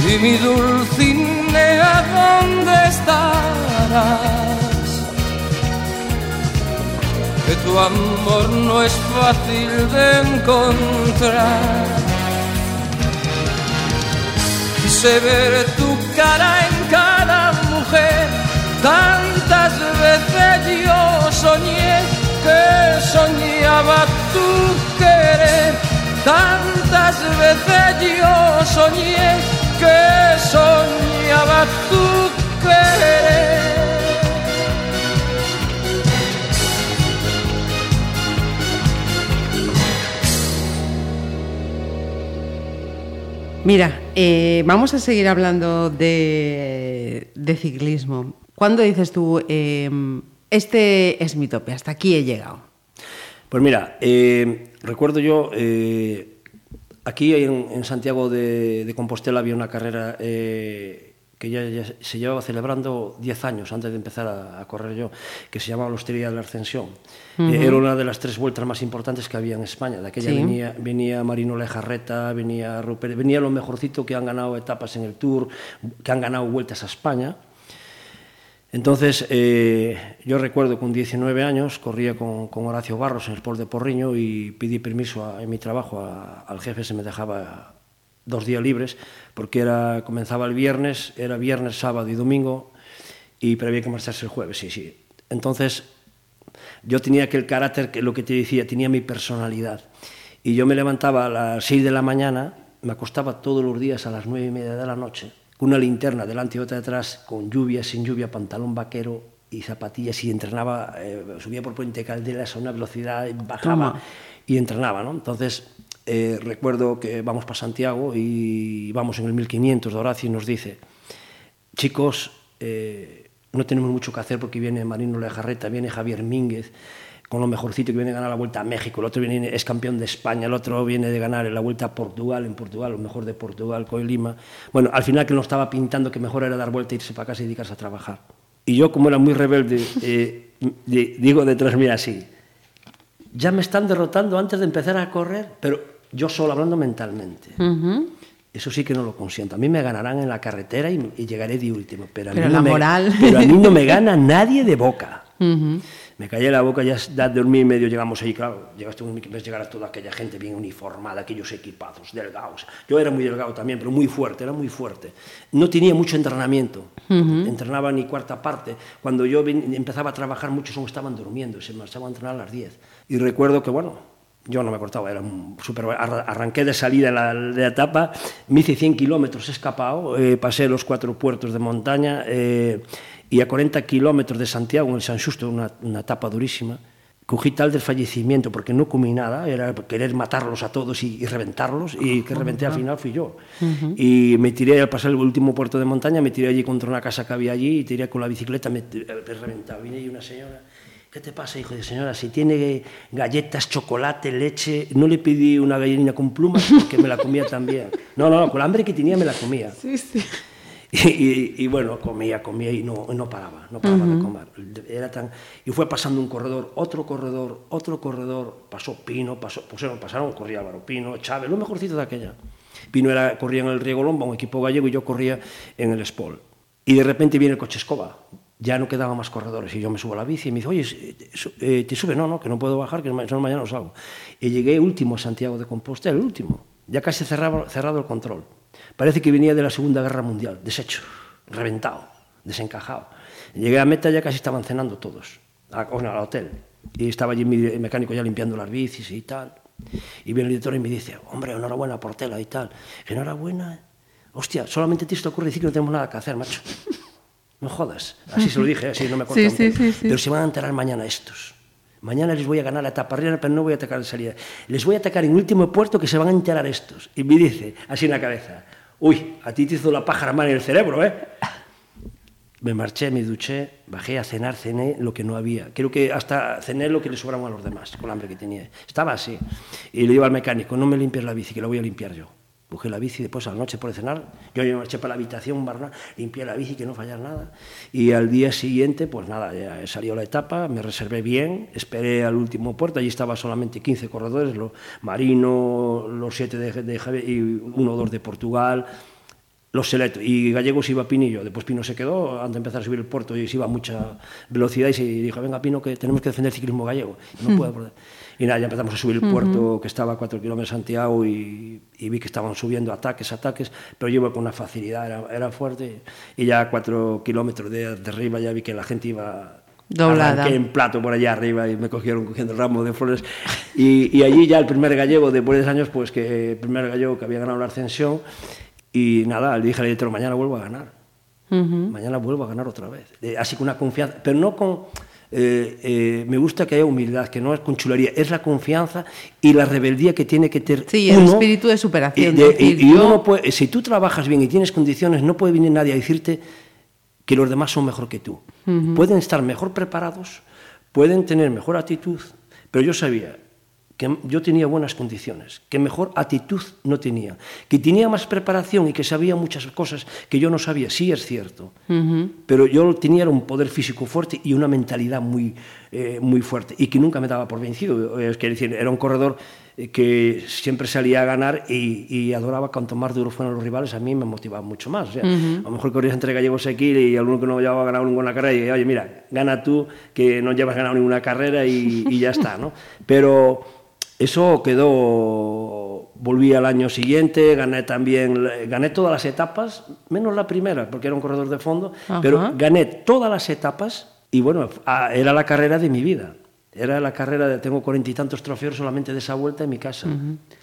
Y mi Dulcinea, ¿dónde estarás? Que tu amor no es fácil de encontrar. Quise ver tu cara en cada mujer, tantas veces yo soñé que soñaba tu querer, tantas veces yo soñé que soñaba tu querer. Mira, eh, vamos a seguir hablando de, de ciclismo. ¿Cuándo dices tú, eh, este es mi tope, hasta aquí he llegado? Pues mira, eh, recuerdo yo, eh, Aquí en, en Santiago de, de Compostela había una carrera eh, que ya, ya, se llevaba celebrando 10 años antes de empezar a, a, correr yo, que se llamaba la Hostería de la Ascensión. Uh -huh. eh, era una de las tres vueltas más importantes que había en España. De aquella sí. venía, venía Marino Lejarreta, venía Rupert, venía lo mejorcito que han ganado etapas en el Tour, que han ganado vueltas a España. Entonces, eh, yo recuerdo que con 19 años corría con, Horacio Barros en el Sport de Porriño y pedí permiso en mi trabajo al jefe, se me dejaba dos días libres, porque era, comenzaba el viernes, era viernes, sábado y domingo, y pero había que marcharse el jueves, sí, sí. Entonces, yo tenía aquel carácter, que lo que te decía, tenía mi personalidad. Y yo me levantaba a las 6 de la mañana, me acostaba todos los días a las 9 y media de la noche, con una linterna delante y otra detrás, con lluvia, sin lluvia, pantalón vaquero y zapatillas, y entrenaba, eh, subía por Puente Calderas a una velocidad, bajaba Toma. y entrenaba, ¿no? Entonces, eh, recuerdo que vamos para Santiago y vamos en el 1500 de Horacio y nos dice, chicos, eh, no tenemos mucho que hacer porque viene Marino Lejarreta, viene Javier Mínguez, con lo mejorcito que viene a ganar la Vuelta a México, el otro viene, es campeón de España, el otro viene de ganar la Vuelta a Portugal, en Portugal, lo mejor de Portugal, Coy Lima. Bueno, al final que nos estaba pintando que mejor era dar vuelta, irse para casa y dedicarse a trabajar. Y yo, como era muy rebelde, eh, digo detrás mira así, ya me están derrotando antes de empezar a correr, pero yo solo hablando mentalmente. Uh -huh. Eso sí que no lo consiento. A mí me ganarán en la carretera y, y llegaré de último, pero a, pero mí la no moral. Me, pero a mí no me gana nadie de boca. Uh -huh. Me callé la boca, ya de dormir y medio llegamos ahí, claro, llegaste un, ves llegar a toda aquella gente bien uniformada, aquellos equipados, delgados. Yo era muy delgado también, pero muy fuerte, era muy fuerte. No tenía mucho entrenamiento, uh -huh. entrenaba ni cuarta parte. Cuando yo empezaba a trabajar, muchos aún estaban durmiendo, se marchaban a entrenar a las 10. Y recuerdo que, bueno, yo no me cortaba, era super, arranqué de salida de la, de la etapa, me hice 100 kilómetros escapado, eh, pasé los cuatro puertos de montaña eh, y a 40 kilómetros de Santiago, en el San Justo, una, una etapa durísima, cogí tal del fallecimiento porque no comí nada, era querer matarlos a todos y, y reventarlos, y que reventé al final fui yo. Uh -huh. Y me tiré al pasar el último puerto de montaña, me tiré allí contra una casa que había allí y tiré con la bicicleta, me, me reventaba. Vine ahí una señora ¿Qué te pasa, hijo de señora? Si tiene galletas, chocolate, leche, no le pedí una gallinita con plumas porque me la comía también. No, no, con la hambre que tenía me la comía. Sí, sí. Y, y, y bueno, comía, comía y no, no paraba, no paraba uh -huh. de comer. Era tan... Y fue pasando un corredor, otro corredor, otro corredor, pasó Pino, pasó, pasaron, pasaron corría Álvaro Pino, Chávez, lo mejorcito de aquella. Pino era, corría en el Riego Lomba, un equipo gallego, y yo corría en el Spol. Y de repente viene el coche escoba, ya no quedaban más corredores y yo me subo a la bici y me dice, oye, eh, ¿te sube? No, no, que no puedo bajar, que no, mañana no salgo. Y llegué último a Santiago de Compostela, el último, ya casi cerrado, cerrado el control. Parece que venía de la Segunda Guerra Mundial, deshecho, reventado, desencajado. Llegué a meta, ya casi estaban cenando todos, a, bueno, al hotel. Y estaba allí mi mecánico ya limpiando las bicis y tal. Y viene el director y me dice, hombre, enhorabuena, Portela y tal. Enhorabuena, Hostia, solamente te te ocurre decir que no tenemos nada que hacer, macho. No jodas. Así se lo dije, así no me cortan. sí, sí, sí. Pero se van a enterar mañana estos. Mañana les voy a ganar la etapa arriba, pero no voy a atacar en salida. Les voy a atacar en último puerto que se van a enterar estos. Y me dice, así en la cabeza, uy, a ti te hizo la pájara mal en el cerebro, ¿eh? Me marché, me duché, bajé a cenar, cené lo que no había. Creo que hasta cené lo que le sobraba a los demás, con el hambre que tenía. Estaba así. Y le digo al mecánico, no me limpies la bici, que la voy a limpiar yo. Cogí la bici, después a la noche por cenar, yo me marché para la habitación, barna, limpié la bici, que no fallara nada. Y al día siguiente, pues nada, ya salió la etapa, me reservé bien, esperé al último puerto, allí estaba solamente 15 corredores, lo, Marino, los 7 de, de Javier y uno o dos de Portugal, los selectos. Y Gallegos iba Pinillo. Después Pino se quedó antes de empezar a subir el puerto y se iba a mucha velocidad y se dijo, venga Pino, que tenemos que defender el ciclismo gallego. Y, no puedo perder. Y nada, ya empezamos a subir el puerto que estaba a 4 kilómetros de Santiago y, y vi que estaban subiendo ataques, ataques, pero yo iba con una facilidad, era, era fuerte. Y ya a 4 kilómetros de, de arriba ya vi que la gente iba Doblada. Arranqué en plato por allá arriba y me cogieron cogiendo el ramo de flores. Y, y allí ya el primer gallego, después de 10 años, pues que el primer gallego que había ganado la ascensión. Y nada, le dije al editor, mañana vuelvo a ganar. Mañana vuelvo a ganar otra vez. Eh, así con una confianza, pero no con... eh, eh, me gusta que haya humildad, que no es con chulería, es la confianza y la rebeldía que tiene que tener Sí, el uno. espíritu de superación, Y, de- decir, y- y uno yo- no puede- si tú trabajas bien y tienes condiciones, no puede venir nadie a decirte que los demás son mejor que tú. Pueden estar mejor preparados, pueden tener mejor actitud, pero yo sabía que yo tenía buenas condiciones, que mejor actitud no tenía, que tenía más preparación y que sabía muchas cosas que yo no sabía, sí es cierto, pero yo tenía un poder físico fuerte y una mentalidad muy, eh, muy fuerte y que nunca me daba por vencido. Es decir, era un corredor eh, que siempre salía a ganar y, y adoraba cuanto más duros fueran los rivales, a mí me motivaba mucho más. O sea, A lo mejor corrías entre gallegos aquí y alguno que no llevaba ganado ninguna carrera y oye, mira, gana tú, que no llevas ganado ninguna carrera y, y ya está, ¿no? Pero eso quedó, volví al año siguiente, gané también, gané todas las etapas, menos la primera, porque era un corredor de fondo, Ajá. pero gané todas las etapas y bueno, ah, era la carrera de mi vida. Era la carrera de, tengo cuarenta y tantos trofeos solamente de esa vuelta en mi casa.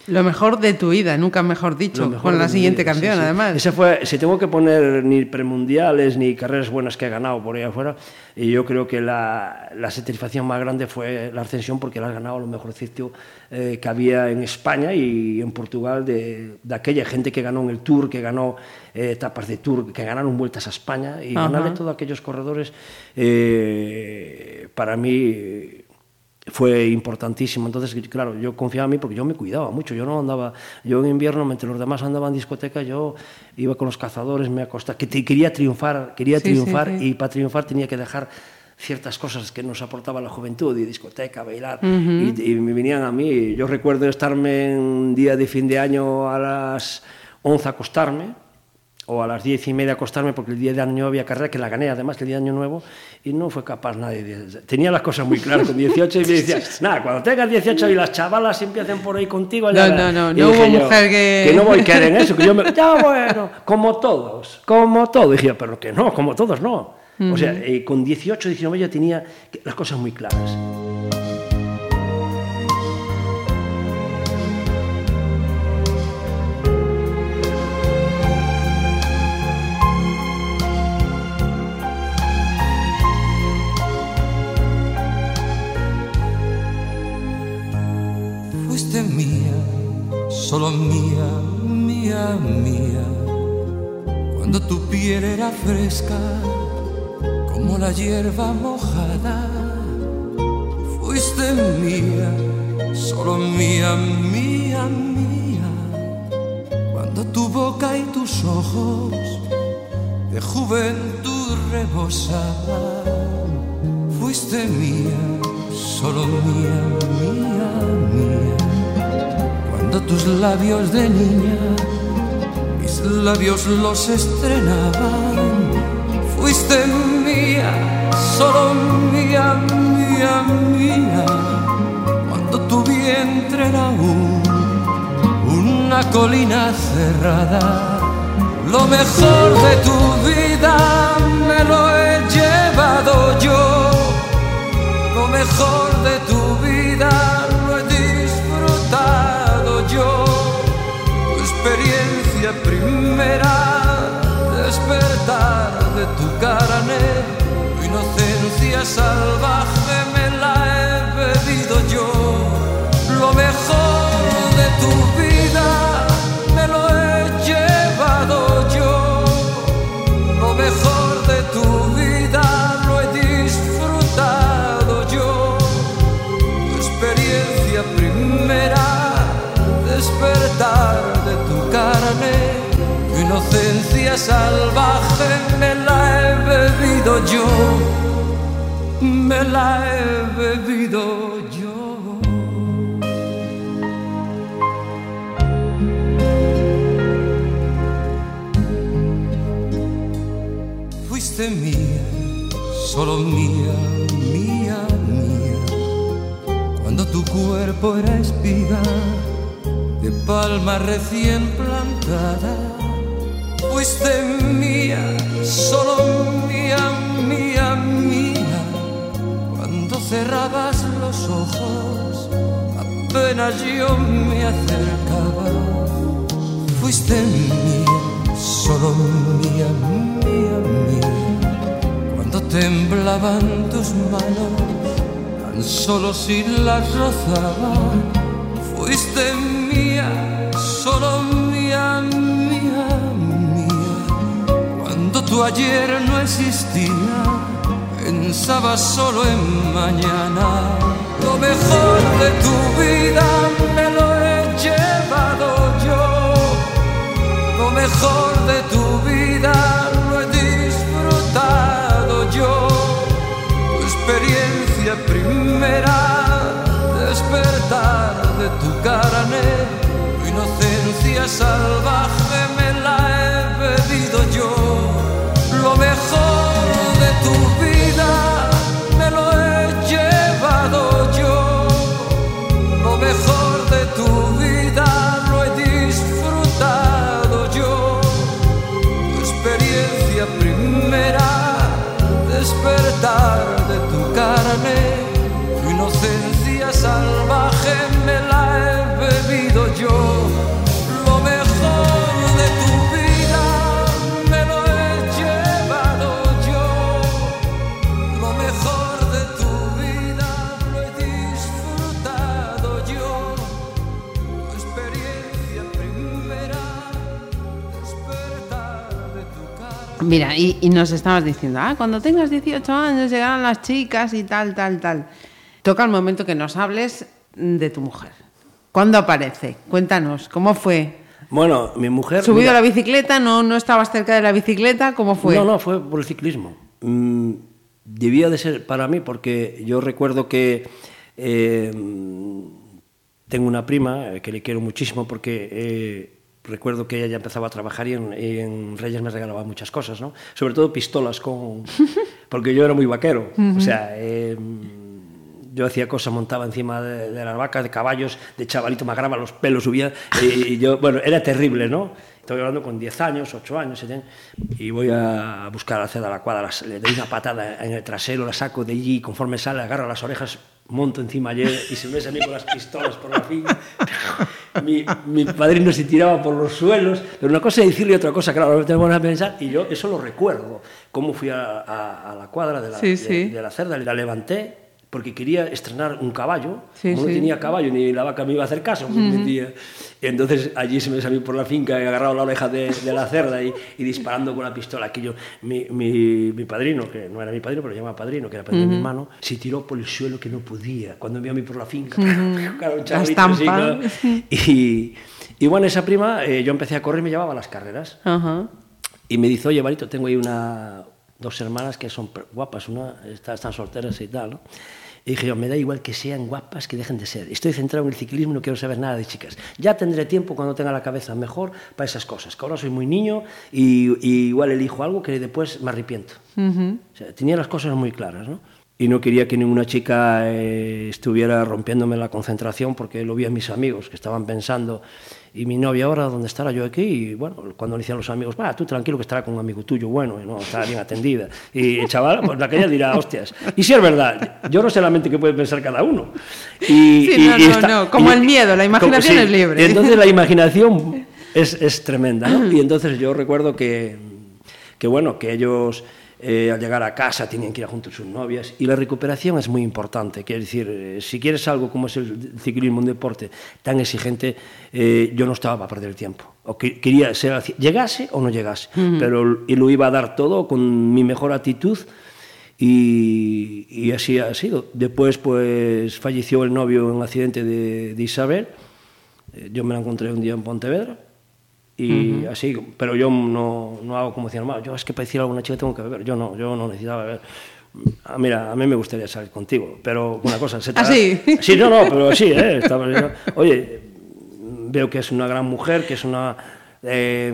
Lo mejor de tu vida, nunca mejor dicho, mejor con la siguiente vida, canción, sí, sí. además. Ese fue, si tengo que poner ni premundiales ni carreras buenas que he ganado por ahí afuera, y yo creo que la, la satisfacción más grande fue la ascensión porque la has ganado lo mejor sitio eh, que había en España y en Portugal de, de aquella gente que ganó en el Tour, que ganó eh, etapas de Tour, que ganaron vueltas a España y Ajá. ganarle todos aquellos corredores eh, para mí fue importantísimo. Entonces, claro, yo confiaba en mí porque yo me cuidaba mucho. Yo no andaba, yo en invierno, mientras los demás andaban en discoteca, yo iba con los cazadores, me acostaba, que te- quería triunfar, quería Sí, triunfar sí. y para triunfar tenía que dejar ciertas cosas que nos aportaba la juventud, y discoteca, bailar, y, y me venían a mí. Yo recuerdo estarme un día de fin de año a las 11 a acostarme, o a las diez y media acostarme porque el día de año nuevo había carrera, que la gané además el día de año nuevo, y no fue capaz nadie. de- Tenía las cosas muy claras con 18 y me decía, nada, cuando tengas 18 y las chavalas empiecen por ahí contigo... ya No, verás". no, no, Y no hubo yo, mujer que- Que no voy a caer en eso, que yo me... Ya bueno, como todos, como todos. Dije, pero que no, como todos no. O sea, eh, con 18, 19 yo tenía las cosas muy claras. Fresca, como la hierba mojada. Fuiste mía, solo mía, mía, mía. Cuando tu boca y tus ojos de juventud rebosaban. Fuiste mía, solo mía, mía, mía. Cuando tus labios de niña, mis labios los estrenaban. Fuiste mía, solo mía, mía, mía. Cuando tu vientre era un, una colina cerrada. Lo mejor de tu vida me lo he llevado yo. Lo mejor de tu vida lo he disfrutado yo. Tu experiencia primera despertar de tu cara tu inocencia salvaje me la he bebido yo. Lo mejor de tu vida me lo he llevado yo. Lo mejor de tu vida lo he disfrutado yo. Tu experiencia primera, despertar de tu cara inocencia salvaje me la he bebido yo me la he bebido yo. Fuiste mía, solo mía, mía, mía. Cuando tu cuerpo era espiga de palma recién plantada. Fuiste mía, solo mía, mía, mía cuando cerrabas los ojos, apenas yo me acercaba. Fuiste mía, solo mía, mía, mía. Cuando temblaban tus manos, tan solo si las rozaba. Fuiste mía, solo mía, mía, tu ayer no existía pensaba solo en mañana. Lo mejor de tu vida me lo he llevado yo. Lo mejor de tu vida lo he disfrutado yo. Tu experiencia primera, despertar de tu carne. Tu inocencia salvaje me la he Mira, y, y nos estabas diciendo, ah, cuando tengas 18 años llegarán las chicas y tal, tal, tal. Toca el momento que nos hables de tu mujer. ¿Cuándo aparece? Cuéntanos, ¿cómo fue? Bueno, mi mujer... ¿Subido mira, a la bicicleta? ¿No, ¿No estabas cerca de la bicicleta? ¿Cómo fue? No, no, fue por el ciclismo. Mm, debía de ser para mí porque yo recuerdo que eh, tengo una prima eh, que le quiero muchísimo porque eh, recuerdo que ella ya empezaba a trabajar y en, Reyes me regalaba muchas cosas, ¿no? Sobre todo pistolas con... porque yo era muy vaquero. O sea, eh, yo hacía cosas, montaba encima de, de las vacas, de caballos, de chavalito, me agarraba los pelos, subía, y, y yo, bueno, era terrible, ¿no? Estoy hablando con 10 años, 8 años, 7 años, y voy a buscar a Ceda a la cuadra, le doy una patada en el trasero, la saco de allí, conforme sale, agarro las orejas, monto encima ayer y se me a mí con las pistolas por la finca. mi, mi padrino se tiraba por los suelos, pero una cosa es decirle y otra cosa, claro, ahora tenemos a pensar, y yo eso lo recuerdo, cómo fui a, a- a la cuadra de la, Sí, de- sí. de la cerda, la levanté porque quería estrenar un caballo, Sí, como no sí. tenía caballo ni la vaca me iba a hacer caso, metía. Y entonces allí se me salió por la finca y agarrado la oreja de, de la cerda y, y disparando con la pistola. Aquello, mi, mi, mi padrino, que no era mi padrino, pero lo llamaba padrino, que era padrino de mi hermano, se tiró por el suelo que no podía. Cuando me a mí por la finca, claro, un chavalito así, estampa. claro. y, y bueno, esa prima, eh, yo empecé a correr y me llevaba a las carreras. Y me dice, oye, Barito, tengo ahí una, dos hermanas que son guapas, una está- están solteras y tal, ¿no? Y dije yo, me da igual que sean guapas, que dejen de ser. Estoy centrado en el ciclismo y no quiero saber nada de chicas. Ya tendré tiempo cuando tenga la cabeza mejor para esas cosas, que ahora soy muy niño y, y igual elijo algo que después me arrepiento. O sea, tenía las cosas muy claras, ¿no? Y no quería que ninguna chica eh, estuviera rompiéndome la concentración porque lo vi a mis amigos que estaban pensando, ¿y mi novia ahora dónde estará yo aquí? Y bueno, cuando le decían los amigos, va, tú tranquilo que estará con un amigo tuyo, bueno, y no, estará bien atendida. Y el chaval, pues la que ella dirá, hostias. Y si es verdad, yo no sé la mente que puede pensar cada uno. Y, Sí, no, no, no, como el miedo, la imaginación es libre. Y entonces la imaginación es, es tremenda, ¿no? Y entonces yo recuerdo que, que bueno, que ellos eh, al llegar a casa tenían que ir junto a sus novias y la recuperación es muy importante. Quiero decir, eh, si quieres algo como es el ciclismo, un deporte tan exigente, eh, yo no estaba para perder el tiempo. O que, quería ser, llegase o no llegase, pero y lo iba a dar todo con mi mejor actitud y, y así ha sido. Después, pues falleció el novio en un accidente de, de Isabel. Yo me la encontré un día en Pontevedra y así, pero yo no, no hago como decía, "No, yo es que para decir a alguna chica tengo que beber. Yo no, yo no necesitaba beber. Ah, mira, a mí me gustaría salir contigo, pero una cosa, se te ¿Ah, sí? Sí, no, no, pero sí, ¿eh? Estaba- oye, veo que es una gran mujer, que es una... eh,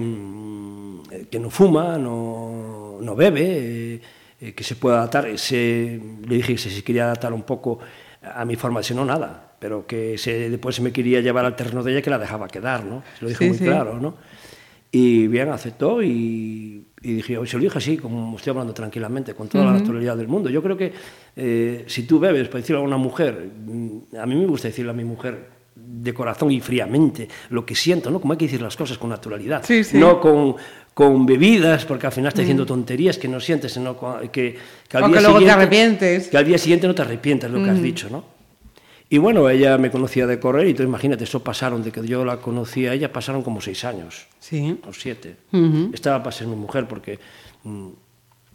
que no fuma, no, no bebe, eh, que se puede adaptar. Se, le dije que si quería adaptar un poco a mi forma de ser, no nada, pero que se, después se me quería llevar al terreno de ella que la dejaba quedar, ¿no? Se lo dije Sí, muy sí. claro, ¿no? Y bien, aceptó y, y dije, se lo dije así, como estoy hablando tranquilamente, con toda la naturalidad del mundo. Yo creo que eh, si tú bebes, para decirle a una mujer, mm, a mí me gusta decirle a mi mujer de corazón y fríamente lo que siento, ¿no? Como hay que decir las cosas con naturalidad, Sí, sí. no con, con bebidas, porque al final estás diciendo tonterías que no sientes, sino que, que al O día que luego te siguiente- arrepientes. Que al día siguiente no te arrepientes de lo que has dicho, ¿no? Y bueno, ella me conocía de correr y tú imagínate, eso pasaron, de que yo la conocía a ella, pasaron como seis años Sí. o siete. Estaba para ser mi mujer porque mm,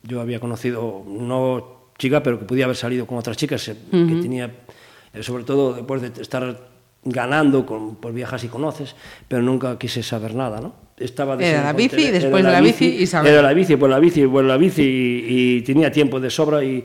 yo había conocido, no chica, pero que podía haber salido con otras chicas, eh, que tenía, eh, sobre todo después de estar ganando, con, pues viajas y conoces, pero nunca quise saber nada, ¿no? Estaba Era la bici, después era de la bici, Isabel. Era la bici, pues la bici, pues la bici y, y tenía tiempo de sobra y,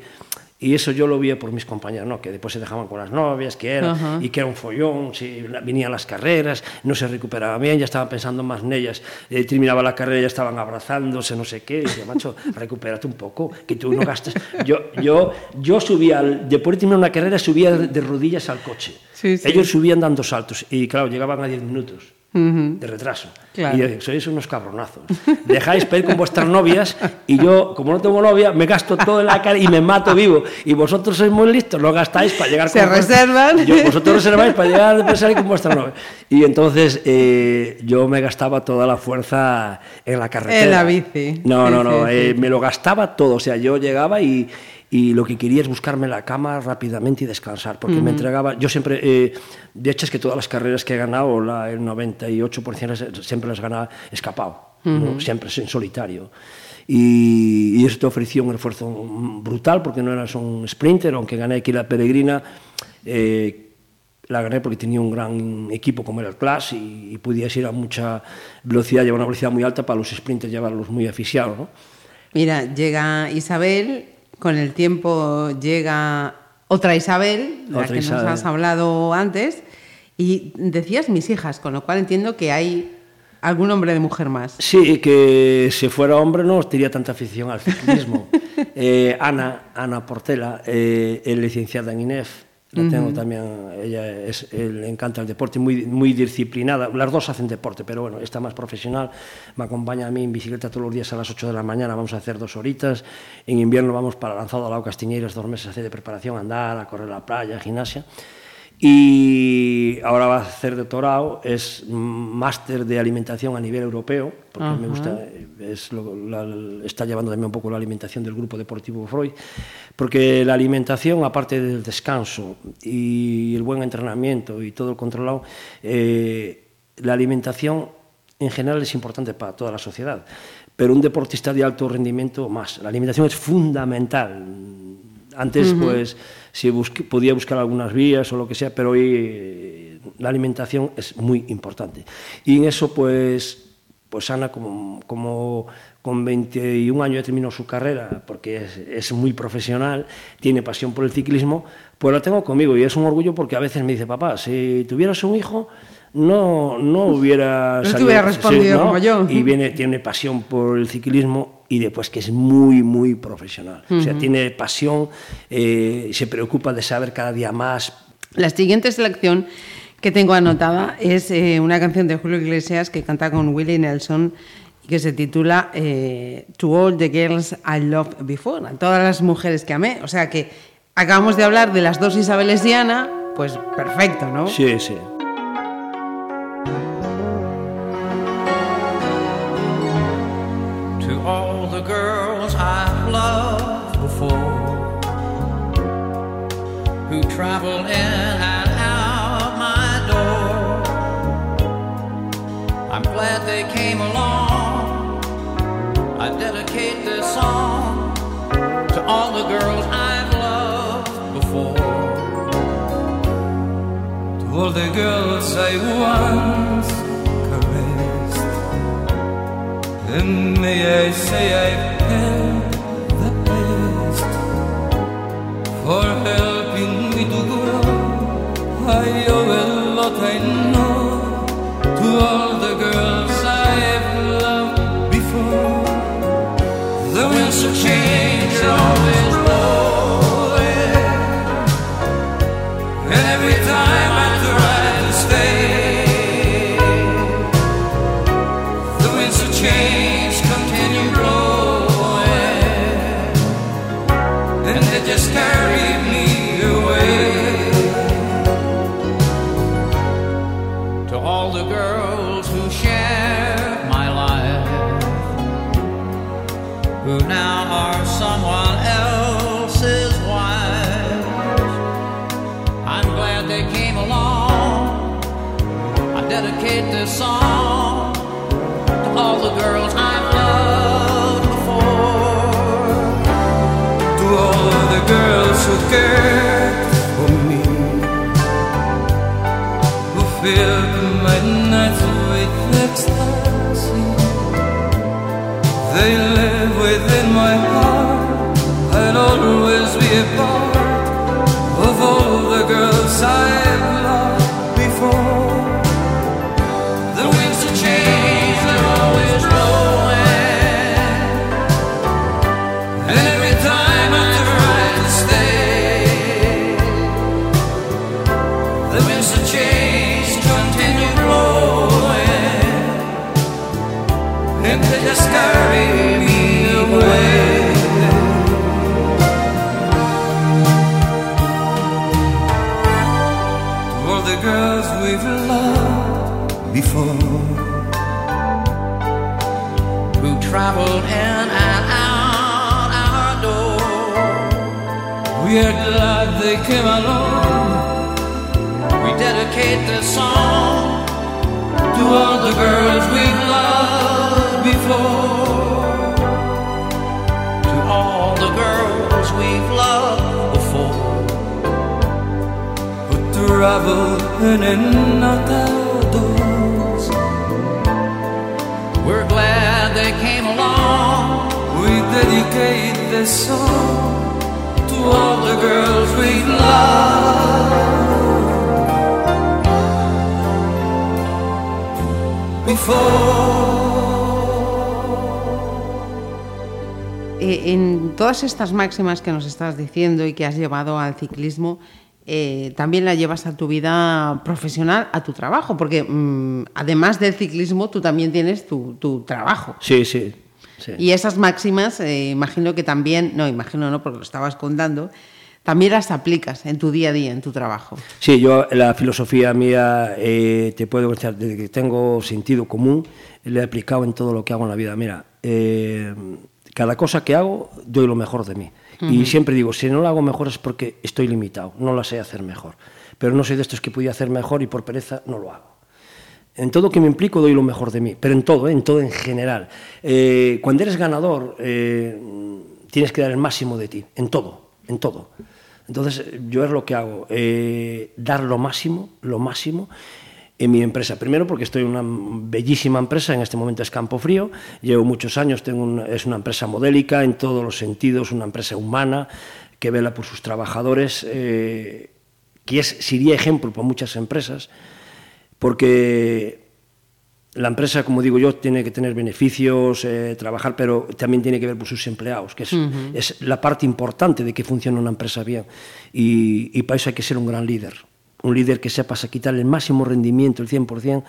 y eso yo lo vi por mis compañeros, ¿no? Que después se dejaban con las novias, que era, y que era un follón, si venían las carreras, no se recuperaba bien, ya estaban pensando más en ellas, eh, terminaba la carrera, ya estaban abrazándose, no sé qué, y decía, macho, recupérate un poco, que tú no gastas. Yo, yo, yo subía, al, después de terminar una carrera, subía de, de rodillas al coche. Sí, sí. Ellos subían dando saltos, y claro, llegaban a 10 minutos. De retraso. Claro. Y yo, sois unos cabronazos. Dejáis pedir con vuestras novias y yo, como no tengo novia, me gasto todo en la cara y me mato vivo. Y vosotros sois muy listos, lo gastáis para llegar Se con reservan. Yo, vosotros reserváis para llegar después salir con vuestra novia. Y entonces eh, yo me gastaba toda la fuerza en la carretera. En la bici. No, no, no. sí, eh, sí. me lo gastaba todo. O sea, yo llegaba y, y lo que quería es buscarme la cama rápidamente y descansar, porque me entregaba. Yo siempre, eh, de hecho, es que todas las carreras que he ganado, la, el 98% las- siempre las ganaba escapado, ¿no? siempre en solitario. Y, y eso te ofreció un esfuerzo brutal, porque no eras un sprinter, aunque gané aquí la peregrina. eh, la gané porque tenía un gran equipo como era el Clash y, y podías ir a mucha velocidad, llevar una velocidad muy alta para los sprinters llevarlos muy aficionados, ¿no? Mira, llega Isabel, con el tiempo llega otra Isabel, la Otra que nos has hablado antes, y decías mis hijas, con lo cual entiendo que hay algún hombre de mujer más. Sí, que si fuera hombre no tendría tanta afición al ciclismo. Eh, Ana, Ana Portela, eh, es licenciada en INEF, la tengo también, ella es, le encanta el deporte, muy, muy disciplinada, las dos hacen deporte, pero bueno, está más profesional, me acompaña a mí en bicicleta todos los días a las 8 de la mañana, vamos a hacer dos horitas, en invierno vamos para Lanzado al Lago Castiñeiras, dos meses a hacer de preparación, andar, a correr a la playa, gimnasia, y ahora va a hacer doctorado, es máster de alimentación a nivel europeo, porque me gusta, es lo- la- está llevando también un poco la alimentación del grupo deportivo Freud, porque la alimentación, aparte del descanso y el buen entrenamiento y todo el controlado, eh, la alimentación en general es importante para toda la sociedad, pero un deportista de alto rendimiento más. La alimentación es fundamental. Antes, pues, si busque- podía buscar algunas vías o lo que sea, pero hoy eh, la alimentación es muy importante. Y en eso, pues, pues Ana, como, como con 21 años ya terminó su carrera, porque es, es muy profesional, tiene pasión por el ciclismo, pues la tengo conmigo y es un orgullo porque a veces me dice, papá, si tuvieras un hijo, no, no hubiera... No te salido- hubiera respondido como yo. Y viene, tiene pasión por el ciclismo y después que es muy, muy profesional. O sea, tiene pasión, eh, se preocupa de saber cada día más. La siguiente selección que tengo anotada es eh, una canción de Julio Iglesias que canta con Willie Nelson y que se titula eh, To All the Girls I Loved Before, a todas las mujeres que amé. O sea que acabamos de hablar de las dos Isabeles y Ana, pues perfecto, ¿no? Sí, sí. I dedicate this song to all the girls I've loved before. To all the girls I once caressed. And may I say I've had the best for helping girls traveled in and out our door. We are glad they came along. We dedicate this song to all the girls we've loved before. To all the girls we've loved before. Who travel in and out our doors. We're glad they came. We dedicate this song to all the girls we love before. Eh, en todas estas máximas que nos estás diciendo y que has llevado al ciclismo, eh, también la llevas a tu vida profesional, a tu trabajo, porque mm, además del ciclismo tú también tienes tu, tu trabajo. Sí, sí. Sí. Y esas máximas, eh, imagino que también, no, imagino no, porque lo estabas contando, también las aplicas en tu día a día, en tu trabajo. Sí, yo la filosofía mía, eh, te puedo decir, desde que tengo sentido común, le he aplicado en todo lo que hago en la vida. Mira, eh, cada cosa que hago, doy lo mejor de mí. Uh -huh. Y siempre digo, si no lo hago mejor es porque estoy limitado, no la sé hacer mejor. Pero no soy de estos que podía hacer mejor y por pereza no lo hago. En todo que me implico doy lo mejor de mí, pero en todo, ¿eh? en todo en general. Eh, cuando eres ganador, eh, tienes que dar el máximo de ti, en todo, en todo. Entonces, yo es lo que hago, dar lo máximo, lo máximo en mi empresa. Primero porque estoy en una bellísima empresa, en este momento es Campo Frío, llevo muchos años, es una empresa modélica en todos los sentidos, una empresa humana que vela por sus trabajadores, que es, sería ejemplo para muchas empresas, porque la empresa, como digo yo, tiene que tener beneficios, eh, trabajar, pero también tiene que ver por sus empleados, que es, uh -huh. es la parte importante de que funcione una empresa bien. Y, y, para eso hay que ser un gran líder, un líder que sepa quitar el máximo rendimiento, el 100%,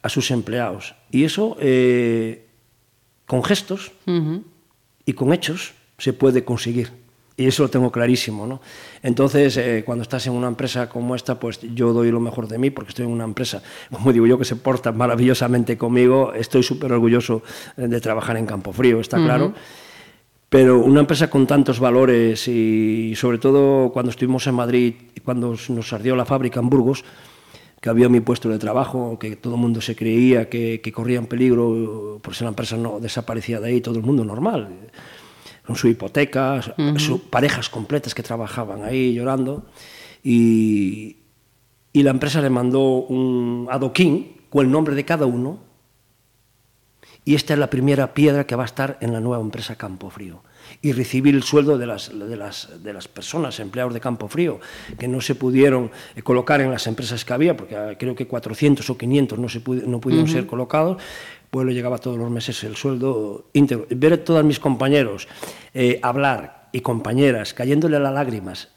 a sus empleados. Y eso, eh, con gestos uh -huh. y con hechos, se puede conseguir. Y eso lo tengo clarísimo, ¿no? Entonces, eh, cuando estás en una empresa como esta, pues yo doy lo mejor de mí, porque estoy en una empresa, como digo yo, que se porta maravillosamente conmigo. Estoy súper orgulloso de trabajar en Campo Frío, está uh -huh. claro. Pero una empresa con tantos valores y sobre todo cuando estuvimos en Madrid y cuando nos ardió la fábrica en Burgos, que había mi puesto de trabajo, que todo el mundo se creía que, que corrían peligro, por si la empresa no desaparecía de ahí, todo el mundo normal, con su hipoteca, su, parejas completas que trabajaban ahí llorando, y, y la empresa le mandó un adoquín con el nombre de cada uno, y esta es la primera piedra que va a estar en la nueva empresa Campo Frío. Y recibir el sueldo de las, de las, de las personas, empleados de Campo Frío, que no se pudieron eh, colocar en las empresas que había, porque ah, creo que 400 o 500 no, se pudi- no pudieron ser colocados, pues le llegaba todos los meses el sueldo íntegro. Ver a todos mis compañeros eh, hablar y compañeras cayéndole las lágrimas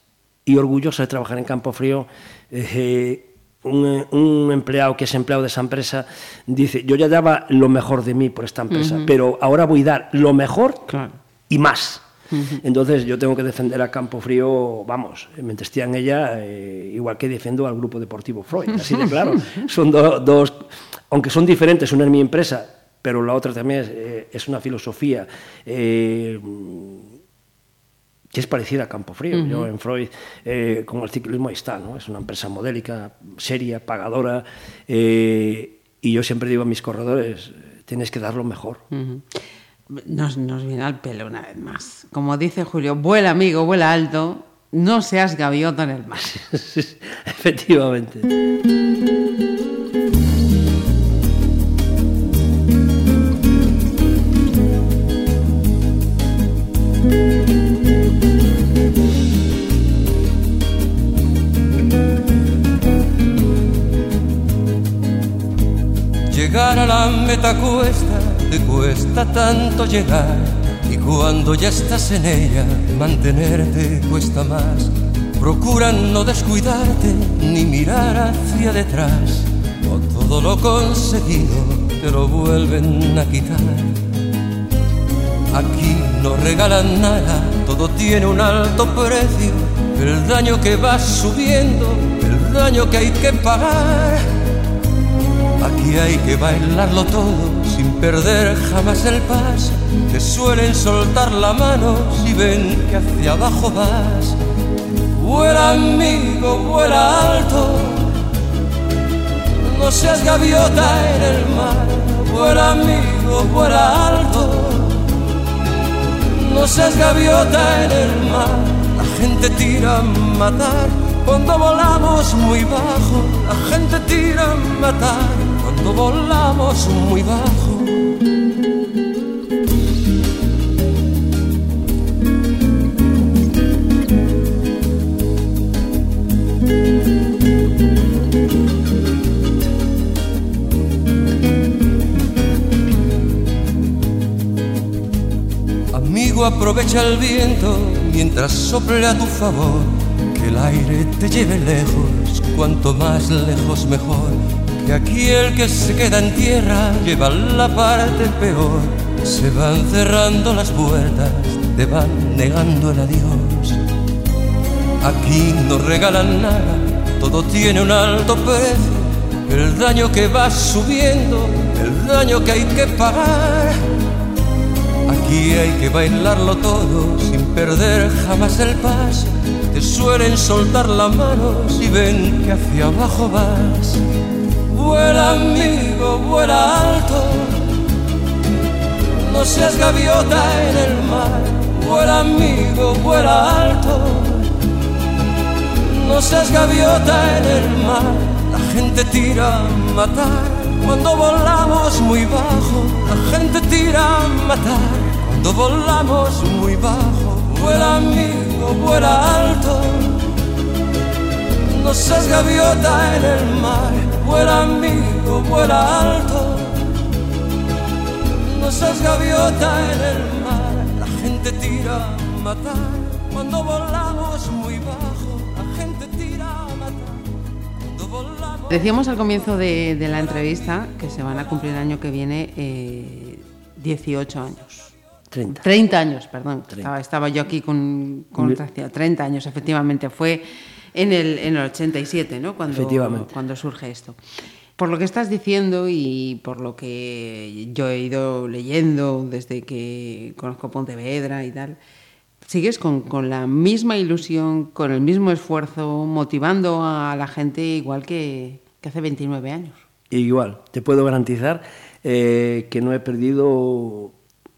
y orgullosa de trabajar en Campo Frío, eh, un, eh, un empleado que es empleado de esa empresa dice, yo ya daba lo mejor de mí por esta empresa, pero ahora voy a dar lo mejor Claro. y más. Entonces yo tengo que defender a Campo Frío, vamos, mientras esté en ella, eh, igual que defiendo al Grupo Deportivo Freud, así de claro. Son do- dos, aunque son diferentes, una es mi empresa, pero la otra también es, eh, es una filosofía eh, que es parecida a Campo Frío. Yo en Freud, eh, con el ciclismo ahí está, ¿no? Es una empresa modélica, seria, pagadora, eh, y yo siempre digo a mis corredores, tienes que dar lo mejor. Nos, nos viene al pelo una vez más. Como dice Julio, vuela amigo, vuela alto, no seas gaviota en el mar. Efectivamente. Llegar a la meta cuesta, te cuesta tanto llegar. Y cuando ya estás en ella, mantenerte cuesta más. Procura no descuidarte ni mirar hacia detrás. O todo lo conseguido te lo vuelven a quitar. Aquí no regalan nada, todo tiene un alto precio. El daño que va subiendo, el daño que hay que pagar. Aquí hay que bailarlo todo sin perder jamás el paso. Te suelen soltar la mano si ven que hacia abajo vas. Vuela amigo, vuela alto. No seas gaviota en el mar. Vuela amigo, vuela alto. No seas gaviota en el mar. La gente tira a matar cuando volamos muy bajo. La gente tira a matar cuando volamos muy bajo. Amigo, aprovecha el viento mientras sople a tu favor. Que el aire te lleve lejos, cuanto más lejos mejor. Que aquí el que se queda en tierra lleva la parte peor. Se van cerrando las puertas, te van negando el adiós. Aquí no regalan nada, todo tiene un alto precio. El daño que va subiendo, el daño que hay que pagar. Aquí hay que bailarlo todo sin perder jamás el paso. Te suelen soltar la mano si ven que hacia abajo vas. Vuela amigo, vuela alto. No seas gaviota en el mar. Vuela amigo, vuela alto. No seas gaviota en el mar. La gente tira a matar cuando volamos muy bajo. La gente tira a matar cuando volamos muy bajo. Vuela amigo, vuela alto. No seas gaviota en el mar. Vuela amigo, vuela alto. No seas gaviota en el mar. La gente tira a matar cuando volamos muy bajo. La gente tira a matar cuando volamos. Decíamos al comienzo de, de la entrevista que se van a cumplir el año que viene eh, 18 años. 30. 30 años, perdón. Estaba, estaba yo aquí con, con Mi- 30 años, efectivamente. Fue en el, en el 87, ¿no? Cuando, cuando surge esto. Por lo que estás diciendo y por lo que yo he ido leyendo desde que conozco Pontevedra y tal, sigues con, con la misma ilusión, con el mismo esfuerzo, motivando a la gente igual que, que hace 29 años. Igual, te puedo garantizar eh, que no he perdido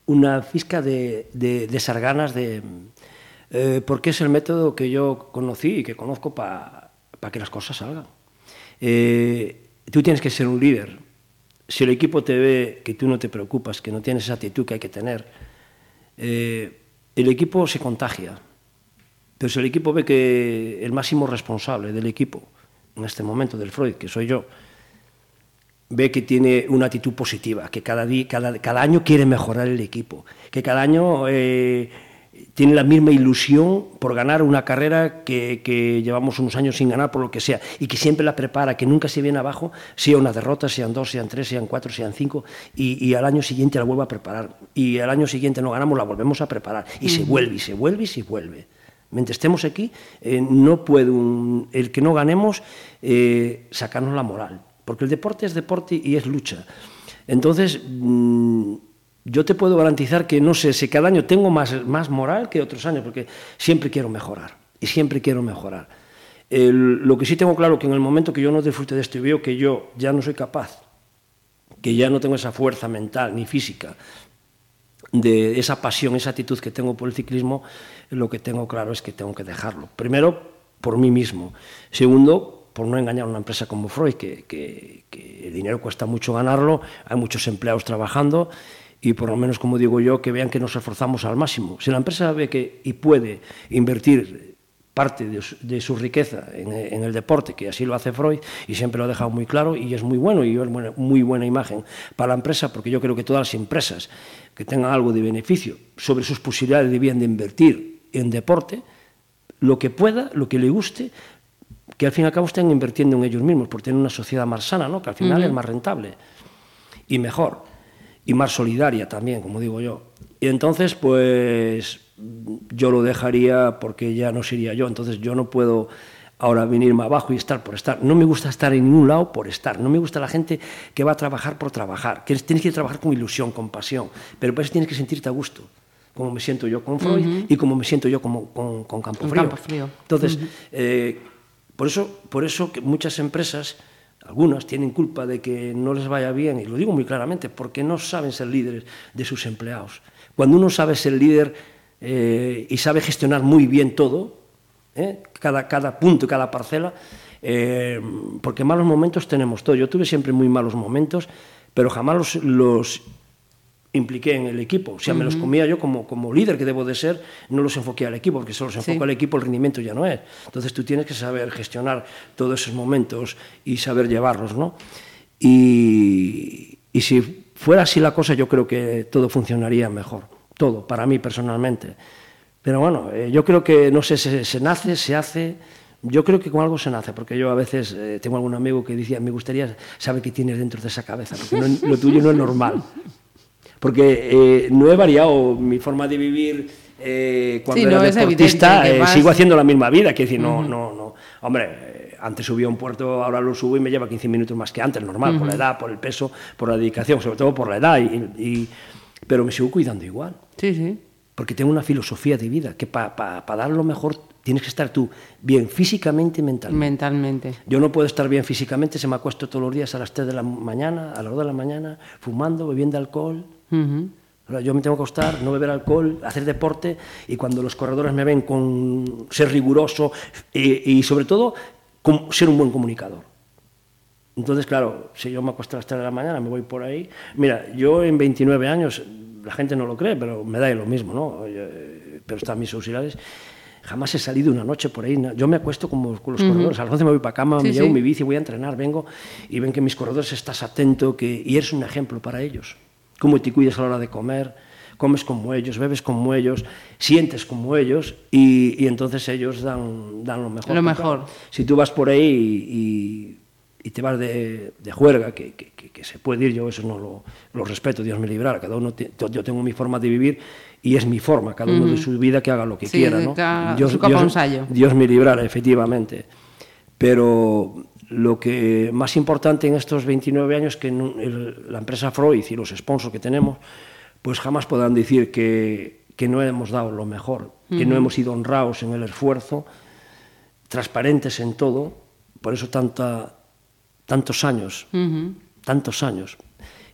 una fisca de, de, de esas ganas de... eh, porque es el método que yo conocí y que conozco para que las cosas salgan. Eh, tú tienes que ser un líder. Si el equipo te ve que tú no te preocupas, que no tienes esa actitud que hay que tener, eh, el equipo se contagia. Pero si el equipo ve que el máximo responsable del equipo, en este momento del Freud, que soy yo, ve que tiene una actitud positiva, que cada, día, cada, cada año quiere mejorar el equipo, que cada año eh, tiene la misma ilusión por ganar una carrera que, que, llevamos unos años sin ganar por lo que sea, y que siempre la prepara, que nunca se viene abajo, sea una derrota, sean dos, sean tres, sean cuatro, sean cinco, y, y al año siguiente la vuelve a preparar, y al año siguiente no ganamos, la volvemos a preparar, y uh -huh. se vuelve, y se vuelve, y se vuelve. Mientras estemos aquí, eh, no puede un, el que no ganemos eh, sacarnos la moral, porque el deporte es deporte y es lucha. Entonces, mmm, yo te puedo garantizar que no sé si cada año tengo más, más moral que otros años, porque siempre quiero mejorar, y siempre quiero mejorar. El, lo que sí tengo claro que en el momento que yo no disfrute de esto y veo que yo ya no soy capaz, que ya no tengo esa fuerza mental ni física, de esa pasión, esa actitud que tengo por el ciclismo, lo que tengo claro es que tengo que dejarlo. Primero, por mí mismo. Segundo, por no engañar a una empresa como Freud, que, que, que el dinero cuesta mucho ganarlo, hay muchos empleados trabajando y por lo menos, como digo yo, que vean que nos esforzamos al máximo. Si la empresa ve que y puede invertir parte de su, de su riqueza en, en, el deporte, que así lo hace Freud, y siempre lo ha dejado muy claro, y es muy bueno, y es buena, muy buena imagen para la empresa, porque yo creo que todas las empresas que tengan algo de beneficio sobre sus posibilidades debían de invertir en deporte, lo que pueda, lo que le guste, que al fin y al cabo estén invirtiendo en ellos mismos, por tener una sociedad más sana, ¿no? que al final uh -huh. es más rentable y mejor, y más solidaria también, como digo yo. Y entonces, pues yo lo dejaría porque ya no sería yo, entonces yo no puedo ahora venirme abajo y estar por estar. No me gusta estar en ningún lado por estar. No me gusta la gente que va a trabajar por trabajar. Que tienes que trabajar con ilusión, con pasión. Pero para eso tienes que sentirte a gusto. Como me siento yo con Freud uh -huh. y como me siento yo como, con, con Campo, Frío. Campo Frío. Entonces, uh -huh. eh, por, eso, por eso que muchas empresas, algunas, tienen culpa de que no les vaya bien, y lo digo muy claramente, porque no saben ser líderes de sus empleados. Cuando uno sabe ser líder eh, y sabe gestionar muy bien todo, ¿eh? cada, cada punto, cada parcela, eh, porque malos momentos tenemos todo. Yo tuve siempre muy malos momentos, pero jamás los, los impliqué en el equipo. O sea, uh -huh. me los comía yo como, como líder que debo de ser, no los enfoqué al equipo, porque solo se enfoca sí. al equipo, el rendimiento ya no es. Entonces tú tienes que saber gestionar todos esos momentos y saber llevarlos, ¿no? Y, y si fuera así la cosa, yo creo que todo funcionaría mejor. Todo, para mí personalmente. Pero bueno, eh, yo creo que, no sé, se, se, nace, se hace. Yo creo que con algo se nace, porque yo a veces eh, tengo algún amigo que decía, me gustaría saber qué tienes dentro de esa cabeza, porque no, lo tuyo no es normal. Porque eh, no he variado mi forma de vivir eh, cuando sí, era no deportista, eh, vas... sigo haciendo la misma vida, que decir, no, uh -huh. no, no. Hombre, antes subía a un puerto, ahora lo subo y me lleva 15 minutos más que antes, normal, uh -huh. por la edad, por el peso, por la dedicación, sobre todo por la edad, y, y, pero me sigo cuidando igual. Sí, sí. Porque tengo una filosofía de vida, que para pa, pa dar lo mejor tienes que estar tú bien físicamente y mentalmente. Mentalmente. Yo no puedo estar bien físicamente, se me acuesto todos los días a las 3 de la mañana, a las 2 de la mañana, fumando, bebiendo alcohol. Uh -huh. Yo me tengo que acostar, no beber alcohol, hacer deporte y cuando los corredores me ven con ser riguroso y, y sobre todo con ser un buen comunicador. Entonces, claro, si yo me acuesto a las 3 de la mañana, me voy por ahí. Mira, yo en 29 años, la gente no lo cree, pero me da lo mismo, ¿no? Pero están mis auxiliares jamás he salido una noche por ahí. Yo me acuesto como con los uh -huh. corredores. A las 11 me voy para cama, sí, me llevo sí. mi bici, voy a entrenar, vengo y ven que mis corredores estás atento que, y eres un ejemplo para ellos. Cómo te cuidas a la hora de comer, comes como ellos, bebes como ellos, sientes como ellos y, y entonces ellos dan, dan lo mejor. Lo mejor. Si tú vas por ahí y, y te vas de, de juerga, que, que, que, se puede ir, yo eso no lo, lo respeto, Dios me librara, cada uno, te, yo tengo mi forma de vivir y es mi forma, cada uno uh -huh. de su vida que haga lo que sí, quiera, ¿no? Dios, Dios, Dios me librara, efectivamente. Pero lo que más importante en estos 29 años que el, la empresa Freud y los sponsors que tenemos, pues jamás podrán decir que, que no hemos dado lo mejor, uh -huh. que no hemos sido honrados en el esfuerzo, transparentes en todo, por eso tanta tantos años, tantos años.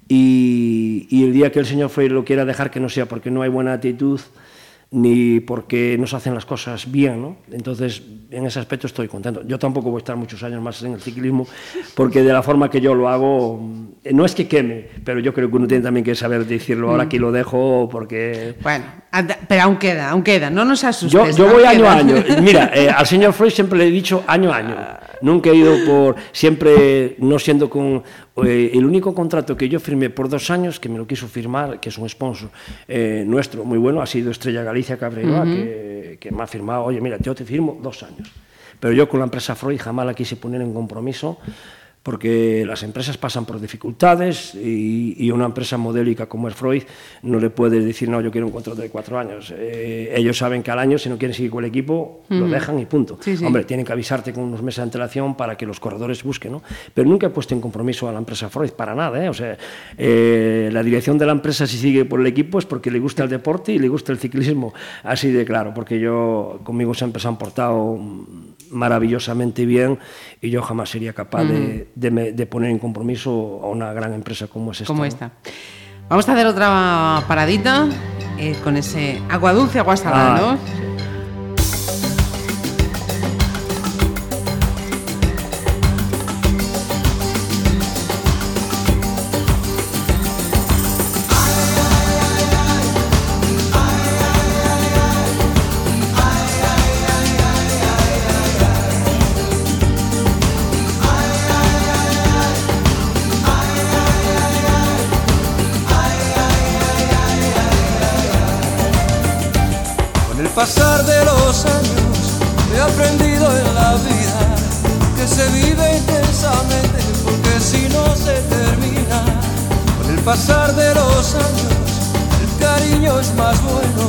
Y, y, el día que el señor Freire lo quiera dejar, que no sea porque no hay buena actitud, ni porque no se hacen las cosas bien, ¿no? Entonces, en ese aspecto estoy contento. Yo tampoco voy a estar muchos años más en el ciclismo, porque de la forma que yo lo hago, eh, no es que queme, pero yo creo que uno tiene también que saber decirlo, ahora aquí lo dejo, porque... Bueno, pero aún queda, aún queda, no nos asustes. Yo, yo voy año a año. Mira, eh, al señor Freud siempre le he dicho año a año. Nunca he ido por, siempre no siendo con, eh, el único contrato que yo firmé por dos años, que me lo quiso firmar, que es un sponsor eh, nuestro muy bueno, ha sido Estrella Galicia Cabreira, que, que, me ha firmado, oye, mira, yo te firmo dos años. Pero yo con la empresa Freud jamás la quise poner en compromiso porque las empresas pasan por dificultades y, y, una empresa modélica como es Freud no le puede decir, no, yo quiero un contrato de cuatro años. Eh, ellos saben que al año, si no quieren seguir con el equipo, mm. lo dejan y punto. Sí, sí. Hombre, tienen que avisarte con unos meses de antelación para que los corredores busquen, ¿no? Pero nunca he puesto en compromiso a la empresa Freud, para nada, ¿eh? O sea, eh, la dirección de la empresa, si sigue por el equipo, es porque le gusta el deporte y le gusta el ciclismo, así de claro, porque yo, conmigo siempre se han portado maravillosamente bien y yo jamás sería capaz mm. de, de, de, poner en compromiso a una gran empresa como es esta. Como esta. Vamos a hacer otra paradita eh, con ese agua dulce, agua salada, ah, ¿no? Sí. Pasar de los años he aprendido en la vida que se vive intensamente porque si no se termina. Con el pasar de los años el cariño es más bueno,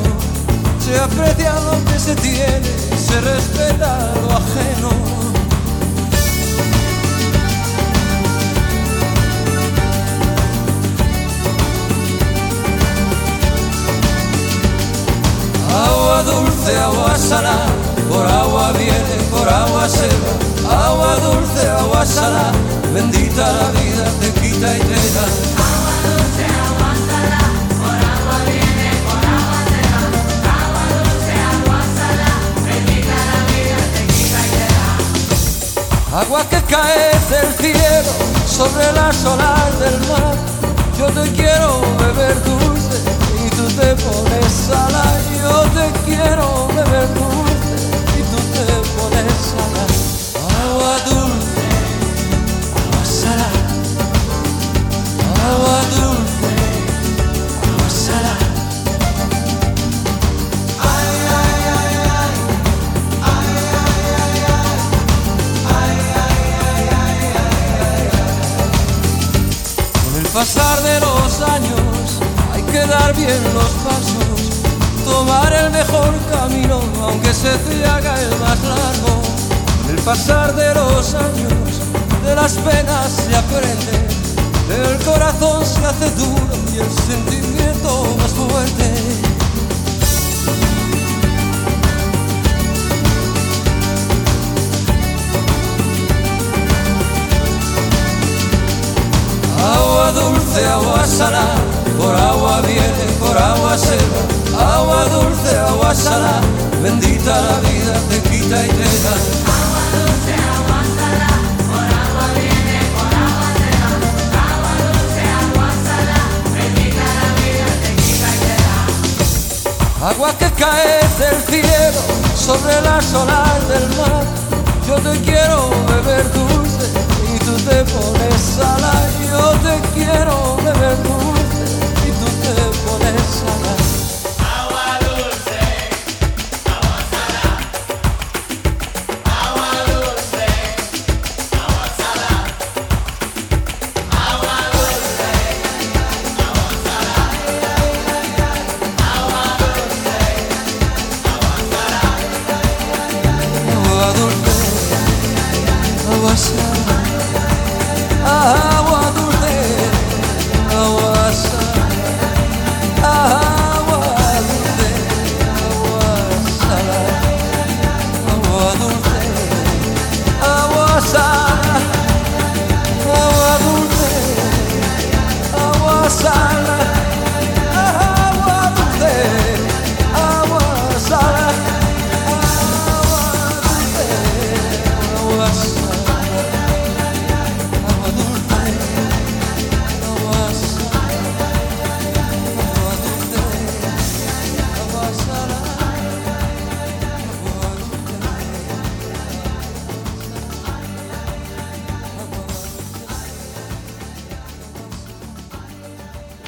se aprecia lo que se tiene, se respeta lo ajeno. Agua dulce, agua salada, por agua viene, por agua se va, agua dulce, agua salada, bendita la vida, te quita y te da. Agua dulce, agua salada, por agua viene, por agua se va, agua dulce, agua salada, bendita la vida, te quita y te da. Agua que cae del cielo sobre las olas del mar, yo te quiero beber dulce te pones salada, yo te quiero beber dulce y tú te pones salada. Agua dulce, agua salada, agua dulce, bien los pasos, tomar el mejor camino, aunque se te haga el más largo. El pasar de los años, de las penas se aprende, el corazón se hace duro y el sentimiento más fuerte. Agua dulce, agua salada, por agua viene, por agua se va. Agua dulce, agua salada, bendita la vida, te quita y te da. Agua dulce, agua salada, por agua viene, por agua se va. Agua dulce, agua salada, bendita la vida, te quita y te da. Agua que cae del cielo sobre las olas del mar. Yo te quiero beber dulce y tú te pones salada. Yo te quiero beber dulce besará.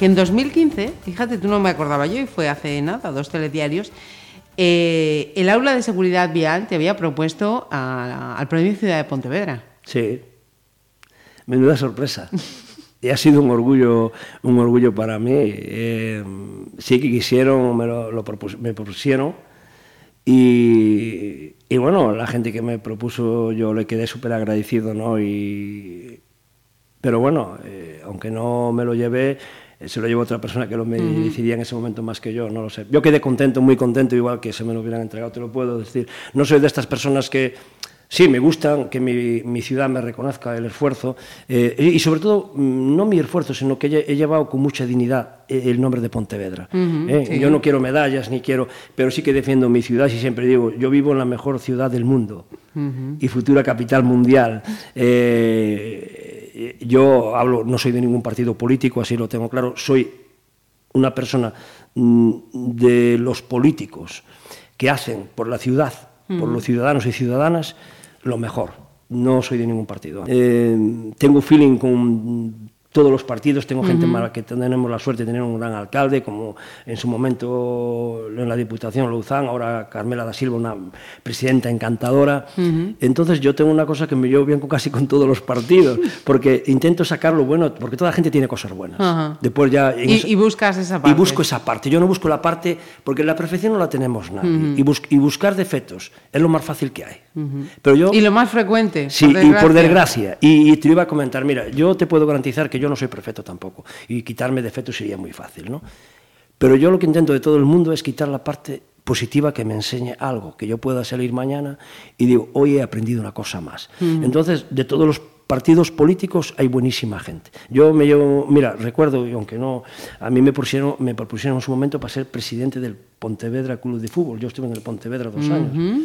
En 2015, fíjate, tú no me acordaba yo y fue hace nada, dos telediarios, eh, el aula de seguridad vial te había propuesto a- al Premio Ciudad de Pontevedra. Sí. Menuda sorpresa. Y ha sido un orgullo, un orgullo para mí. Eh, sí que quisieron, me lo, lo propus- me propusieron. Y, y bueno, la gente que me propuso yo le quedé súper agradecido, ¿no? Y, pero bueno, eh, aunque no me lo llevé, se lo llevó otra persona que lo me decidía en ese momento más que yo, no lo sé. Yo quedé contento, muy contento, igual que se me lo hubieran entregado, te lo puedo decir. No soy de estas personas que, sí, me gustan que mi, mi ciudad me reconozca el esfuerzo, eh, y, sobre todo, mm, no mi esfuerzo, sino que he, he llevado con mucha dignidad eh, el nombre de Pontevedra. ¿eh? sí. Yo no quiero medallas, ni quiero, pero sí que defiendo mi ciudad y siempre digo, yo vivo en la mejor ciudad del mundo y futura capital mundial. Eh, yo hablo, no soy de ningún partido político, así lo tengo claro, soy una persona mm, de los políticos que hacen por la ciudad, por los ciudadanos y ciudadanas, lo mejor. No soy de ningún partido. Eh, tengo feeling con todos los partidos, tengo gente mala que tenemos la suerte de tener un gran alcalde, como en su momento en la Diputación Luzán, ahora Carmela da Silva, una presidenta encantadora. Entonces yo tengo una cosa que me llevo bien casi con todos los partidos, porque intento sacar lo bueno, porque toda la gente tiene cosas buenas. Ajá. Después ya... Y, eso- y buscas esa y parte. busco esa parte. Yo no busco la parte, porque la perfección no la tenemos nadie. y, bus- y buscar defectos es lo más fácil que hay. Pero yo... Y lo más frecuente. Sí, y por desgracia. Y, y te iba a comentar, mira, yo te puedo garantizar que yo no soy perfecto tampoco. Y quitarme defectos sería muy fácil, ¿no? Pero yo lo que intento de todo el mundo es quitar la parte positiva que me enseñe algo, que yo pueda salir mañana y digo, hoy he aprendido una cosa más. Entonces, de todos los partidos políticos hay buenísima gente. Yo me llevo, mira, recuerdo, y aunque no, a mí me propusieron, me propusieron en su momento para ser presidente del Pontevedra Club de Fútbol. Yo estuve en el Pontevedra dos años.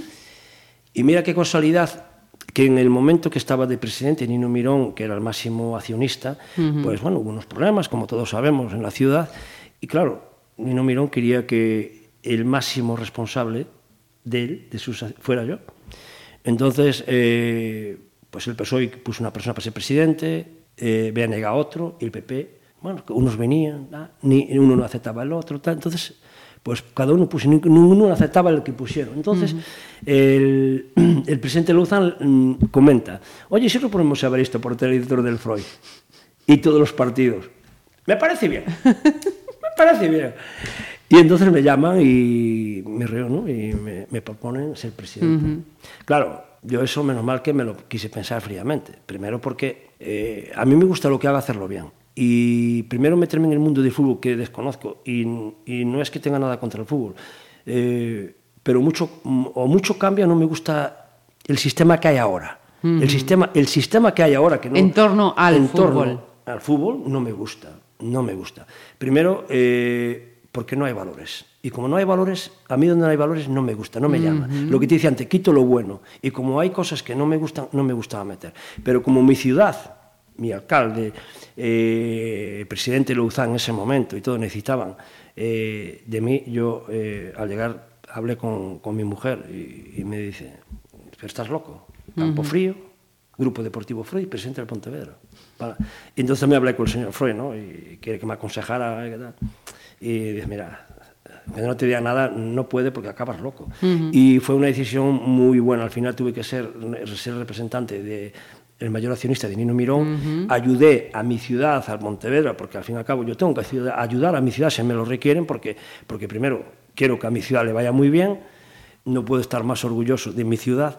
Y mira qué casualidad que en el momento que estaba de presidente Nino Mirón, que era el máximo accionista, pues bueno, hubo unos problemas, como todos sabemos, en la ciudad. Y claro, Nino Mirón quería que el máximo responsable de él, de sus, fuera yo. Entonces, eh, pues el PSOE puso una persona para ser presidente, eh, BNG a otro, y el PP, bueno, unos venían, ah, ni uno no aceptaba el otro, tal. entonces, pues cada uno puso, ni- ninguno aceptaba el que pusieron. Entonces, el, el presidente Luzán mm, comenta, oye, si lo ponemos a ver esto por televisor del Freud y todos los partidos, me parece bien, me parece bien. Y entonces me llaman y me reúno y me, me proponen ser presidente. Claro, yo eso menos mal que me lo quise pensar fríamente. Primero porque eh, a mí me gusta lo que haga hacerlo bien. Y primero meterme en el mundo del fútbol que desconozco y, y no es que tenga nada contra el fútbol. eh, pero mucho, o mucho cambia, no me gusta el sistema que hay ahora. el, sistema, el sistema que hay ahora. Que no, En torno al en torno fútbol. al fútbol no me gusta, no me gusta. Primero, eh, porque no hay valores. Y como no hay valores, a mí donde no hay valores no me gusta, no me llama. Lo que te decía antes, quito lo bueno. Y como hay cosas que no me gustan, no me gustaba meter. Pero como mi ciudad, mi alcalde, eh, el presidente Luzán en ese momento y todo necesitaban eh, de mí, yo eh, al llegar hablé con, con mi mujer y, y me dice, "¿Pero estás loco, Campo Frío, Grupo Deportivo Freud, presidente del Pontevedra. Para- Y entonces me hablé con el señor Freud, ¿no? Y quiere que me aconsejara. Y, tal. y dije, mira, que no te diga nada, no puede porque acabas loco. Y fue una decisión muy buena. Al final tuve que ser, ser representante de el mayor accionista de Nino Mirón, ayudé a mi ciudad, al Pontevedra, porque al fin y al cabo yo tengo que ayudar a mi ciudad si me lo requieren, porque, porque primero quiero que a mi ciudad le vaya muy bien, no puedo estar más orgulloso de mi ciudad,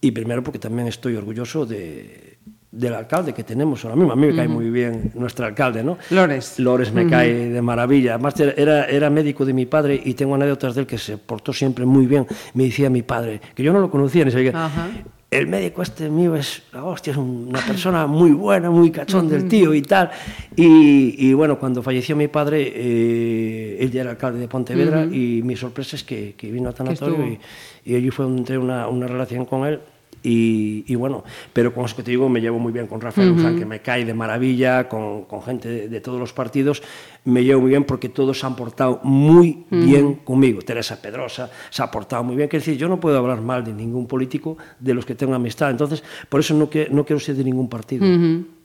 y primero porque también estoy orgulloso de, del alcalde que tenemos ahora mismo. A mí me cae muy bien nuestro alcalde, ¿no? Lores. Lores me cae de maravilla. Además, era, era médico de mi padre y tengo anécdotas de él que se portó siempre muy bien. Me decía mi padre, que yo no lo conocía ni sabía. Ajá. El médico este mío es la hostia, es una persona muy buena, muy cachón del tío y tal. Y, y bueno, cuando falleció mi padre, eh, él ya era alcalde de Pontevedra y mi sorpresa es que, que vino a tanatorio y, y allí fue donde entré una, una relación con él. Y, y bueno, pero con eso que te digo, me llevo muy bien con Rafael que me cae de maravilla, con, con gente de, de todos los partidos. Me llevo muy bien porque todos se han portado muy bien conmigo. Teresa Pedrosa se ha portado muy bien. Quiero decir, yo no puedo hablar mal de ningún político de los que tengo amistad. Entonces, por eso no, que, no quiero ser de ningún partido.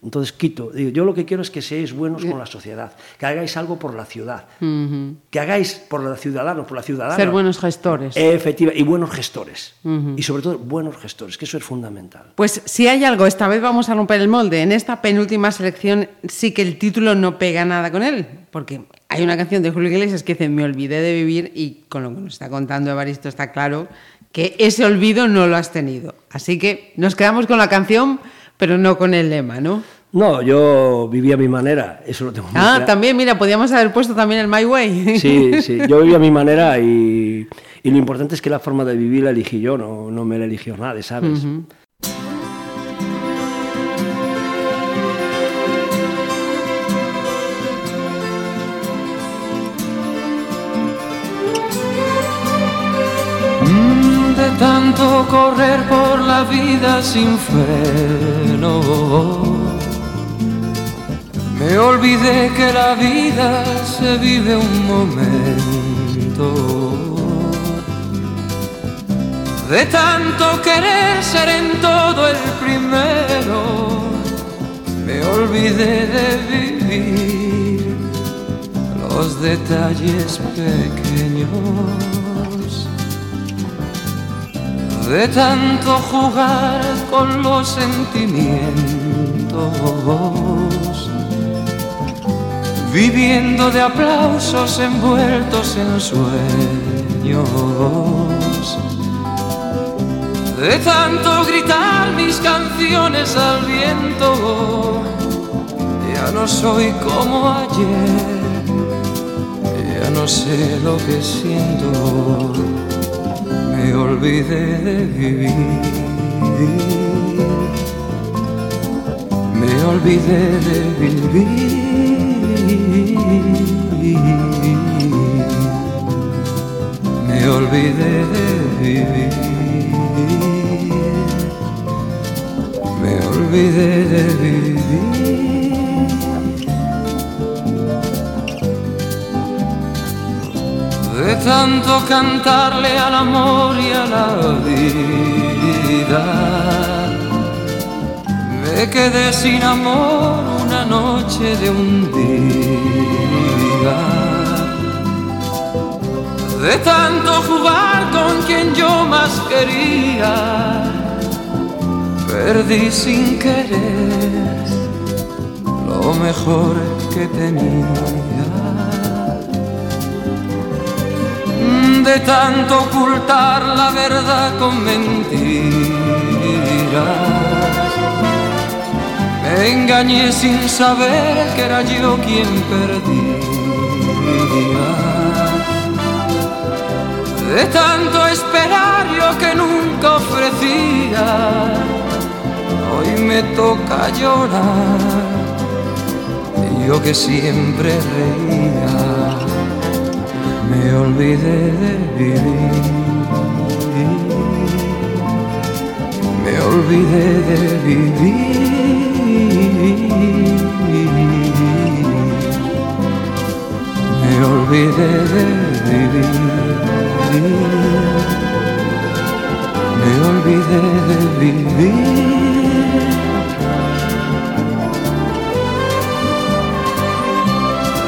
Entonces, quito. Digo, yo lo que quiero es que seáis buenos con la sociedad, que hagáis algo por la ciudad, que hagáis por la ciudadana, por la ciudadana. Ser buenos gestores. Efectiva, y buenos gestores. Y sobre todo, buenos gestores, que eso es fundamental. Pues si hay algo, esta vez vamos a romper el molde. En esta penúltima selección sí que el título no pega nada con él, porque hay una canción de Julio Iglesias que dice Me olvidé de vivir y con lo que nos está contando Evaristo está claro que ese olvido no lo has tenido. Así que nos quedamos con la canción, pero no con el lema, ¿no? No, yo vivía a mi manera, eso lo tengo muy Ah, claro. también, mira, podíamos haber puesto también el My Way. Sí, sí, yo vivía a mi manera y, y lo importante es que la forma de vivir la elegí yo, no, no me la eligió nadie, ¿sabes? Mm, correr por la vida sin freno. Me olvidé que la vida se vive un momento. De tanto querer ser en todo el primero, me olvidé de vivir los detalles pequeños. De tanto jugar con los sentimientos, viviendo de aplausos envueltos en sueños. De tanto gritar mis canciones al viento, ya no soy como ayer, ya no sé lo que siento, me olvidé de vivir, me olvidé de vivir, me olvidé de vivir. Me olvidé de vivir. De tanto cantarle al amor y a la vida, me quedé sin amor una noche de un día. De tanto jugar con quien yo más quería, perdí sin querer lo mejor que tenía. De tanto ocultar la verdad con mentiras, me engañé sin saber que era yo quien perdía. De tanto esperar yo que nunca ofrecía, hoy me toca llorar. Yo que siempre reía, me olvidé de vivir. Me olvidé de vivir. Me olvidé de vivir. Me olvidé de vivir.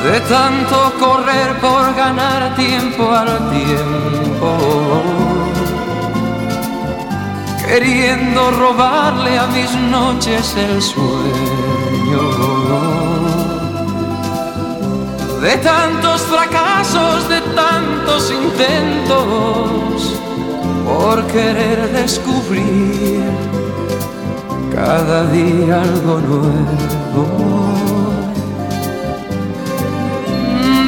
De tanto correr por ganar tiempo al tiempo, queriendo robarle a mis noches el sueño. De tantos fracasos, de tantos intentos, por querer descubrir cada día algo nuevo.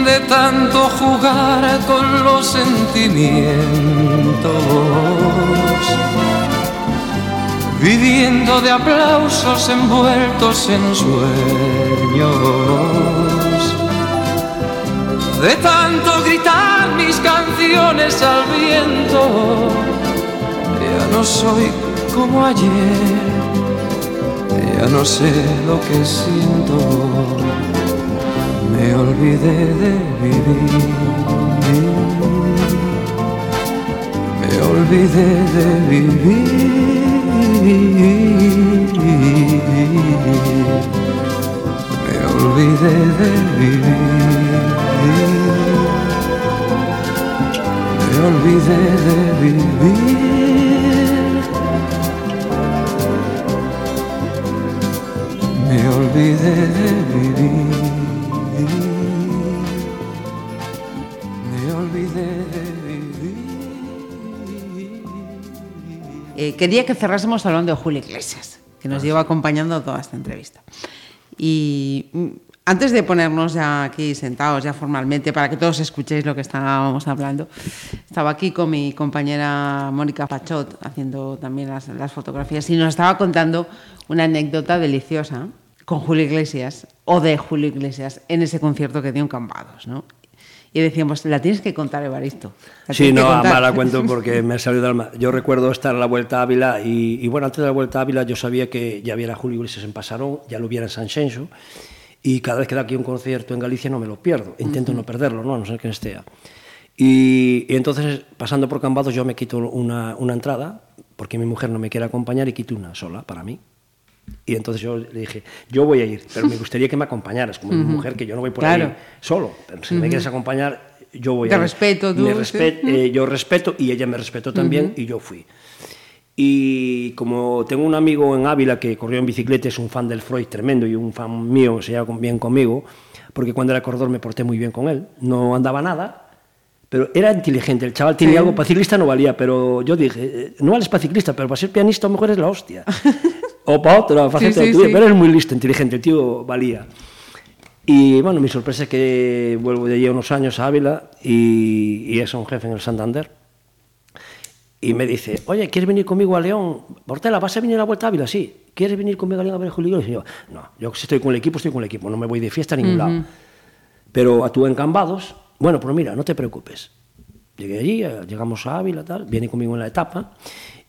De tanto jugar con los sentimientos, viviendo de aplausos envueltos en sueños. De tanto gritar mis canciones al viento, ya no soy como ayer, ya no sé lo que siento. Olvidé de vivir. Me olvidé de vivir. Me olvidé de vivir. Me olvidé de vivir. Me olvidé de vivir. Eh, quería que cerrásemos hablando de Julio Iglesias, que nos lleva acompañando toda esta entrevista. Y mm, antes de ponernos ya aquí sentados, ya formalmente, para que todos escuchéis lo que estábamos hablando, estaba aquí con mi compañera Mónica Pachot haciendo también las, las fotografías y nos estaba contando una anécdota deliciosa con Julio Iglesias o de Julio Iglesias en ese concierto que dio en Cambados, ¿no? Y decíamos, la tienes que contar, Evaristo. Sí, no, contar". además la cuento porque me ha salido del alma. Yo recuerdo estar en la Vuelta a Ávila y, y, bueno, antes de la Vuelta a Ávila yo sabía que ya viera a Julio Iglesias en Pasarón, ya lo viera en San Xenxo y cada vez que da aquí un concierto en Galicia no me lo pierdo. Intento no perderlo, ¿no? a no ser que esté. Y, y entonces, pasando por Cambados, yo me quito una, una entrada porque mi mujer no me quiere acompañar y quito una sola para mí. Y entonces yo le dije, yo voy a ir, pero me gustaría que me acompañaras, como mi mujer, que yo no voy por Claro. ahí solo. Pero si me quieres acompañar, yo voy Te a ir. respeto, tú, Me eh, yo respeto y ella me respetó también y yo fui. Y como tengo un amigo en Ávila que corrió en bicicleta, es un fan del Freud tremendo y un fan mío, se lleva bien conmigo, porque cuando era corredor me porté muy bien con él. No andaba nada, pero era inteligente. El chaval tenía algo, para ciclista no valía, pero yo dije, eh, no vales para ciclista, pero para ser pianista a lo mejor es la hostia. o para otro, para Sí, sí, tuya, sí. pero es muy listo, inteligente, el tío valía. Y bueno, mi sorpresa es que vuelvo de allí unos años a Ávila y, y es un jefe en el Santander. Y me dice, oye, ¿quieres venir conmigo a León? Portela, ¿vas a venir a la Vuelta a Ávila? Sí. ¿Quieres venir conmigo a León a ver Julio? Y yo, no, yo si estoy con el equipo, estoy con el equipo, no me voy de fiesta a ningún lado. Pero actúo en Cambados, bueno, pues mira, no te preocupes. Llegué allí, eh, llegamos a Ávila, tal, viene conmigo en la etapa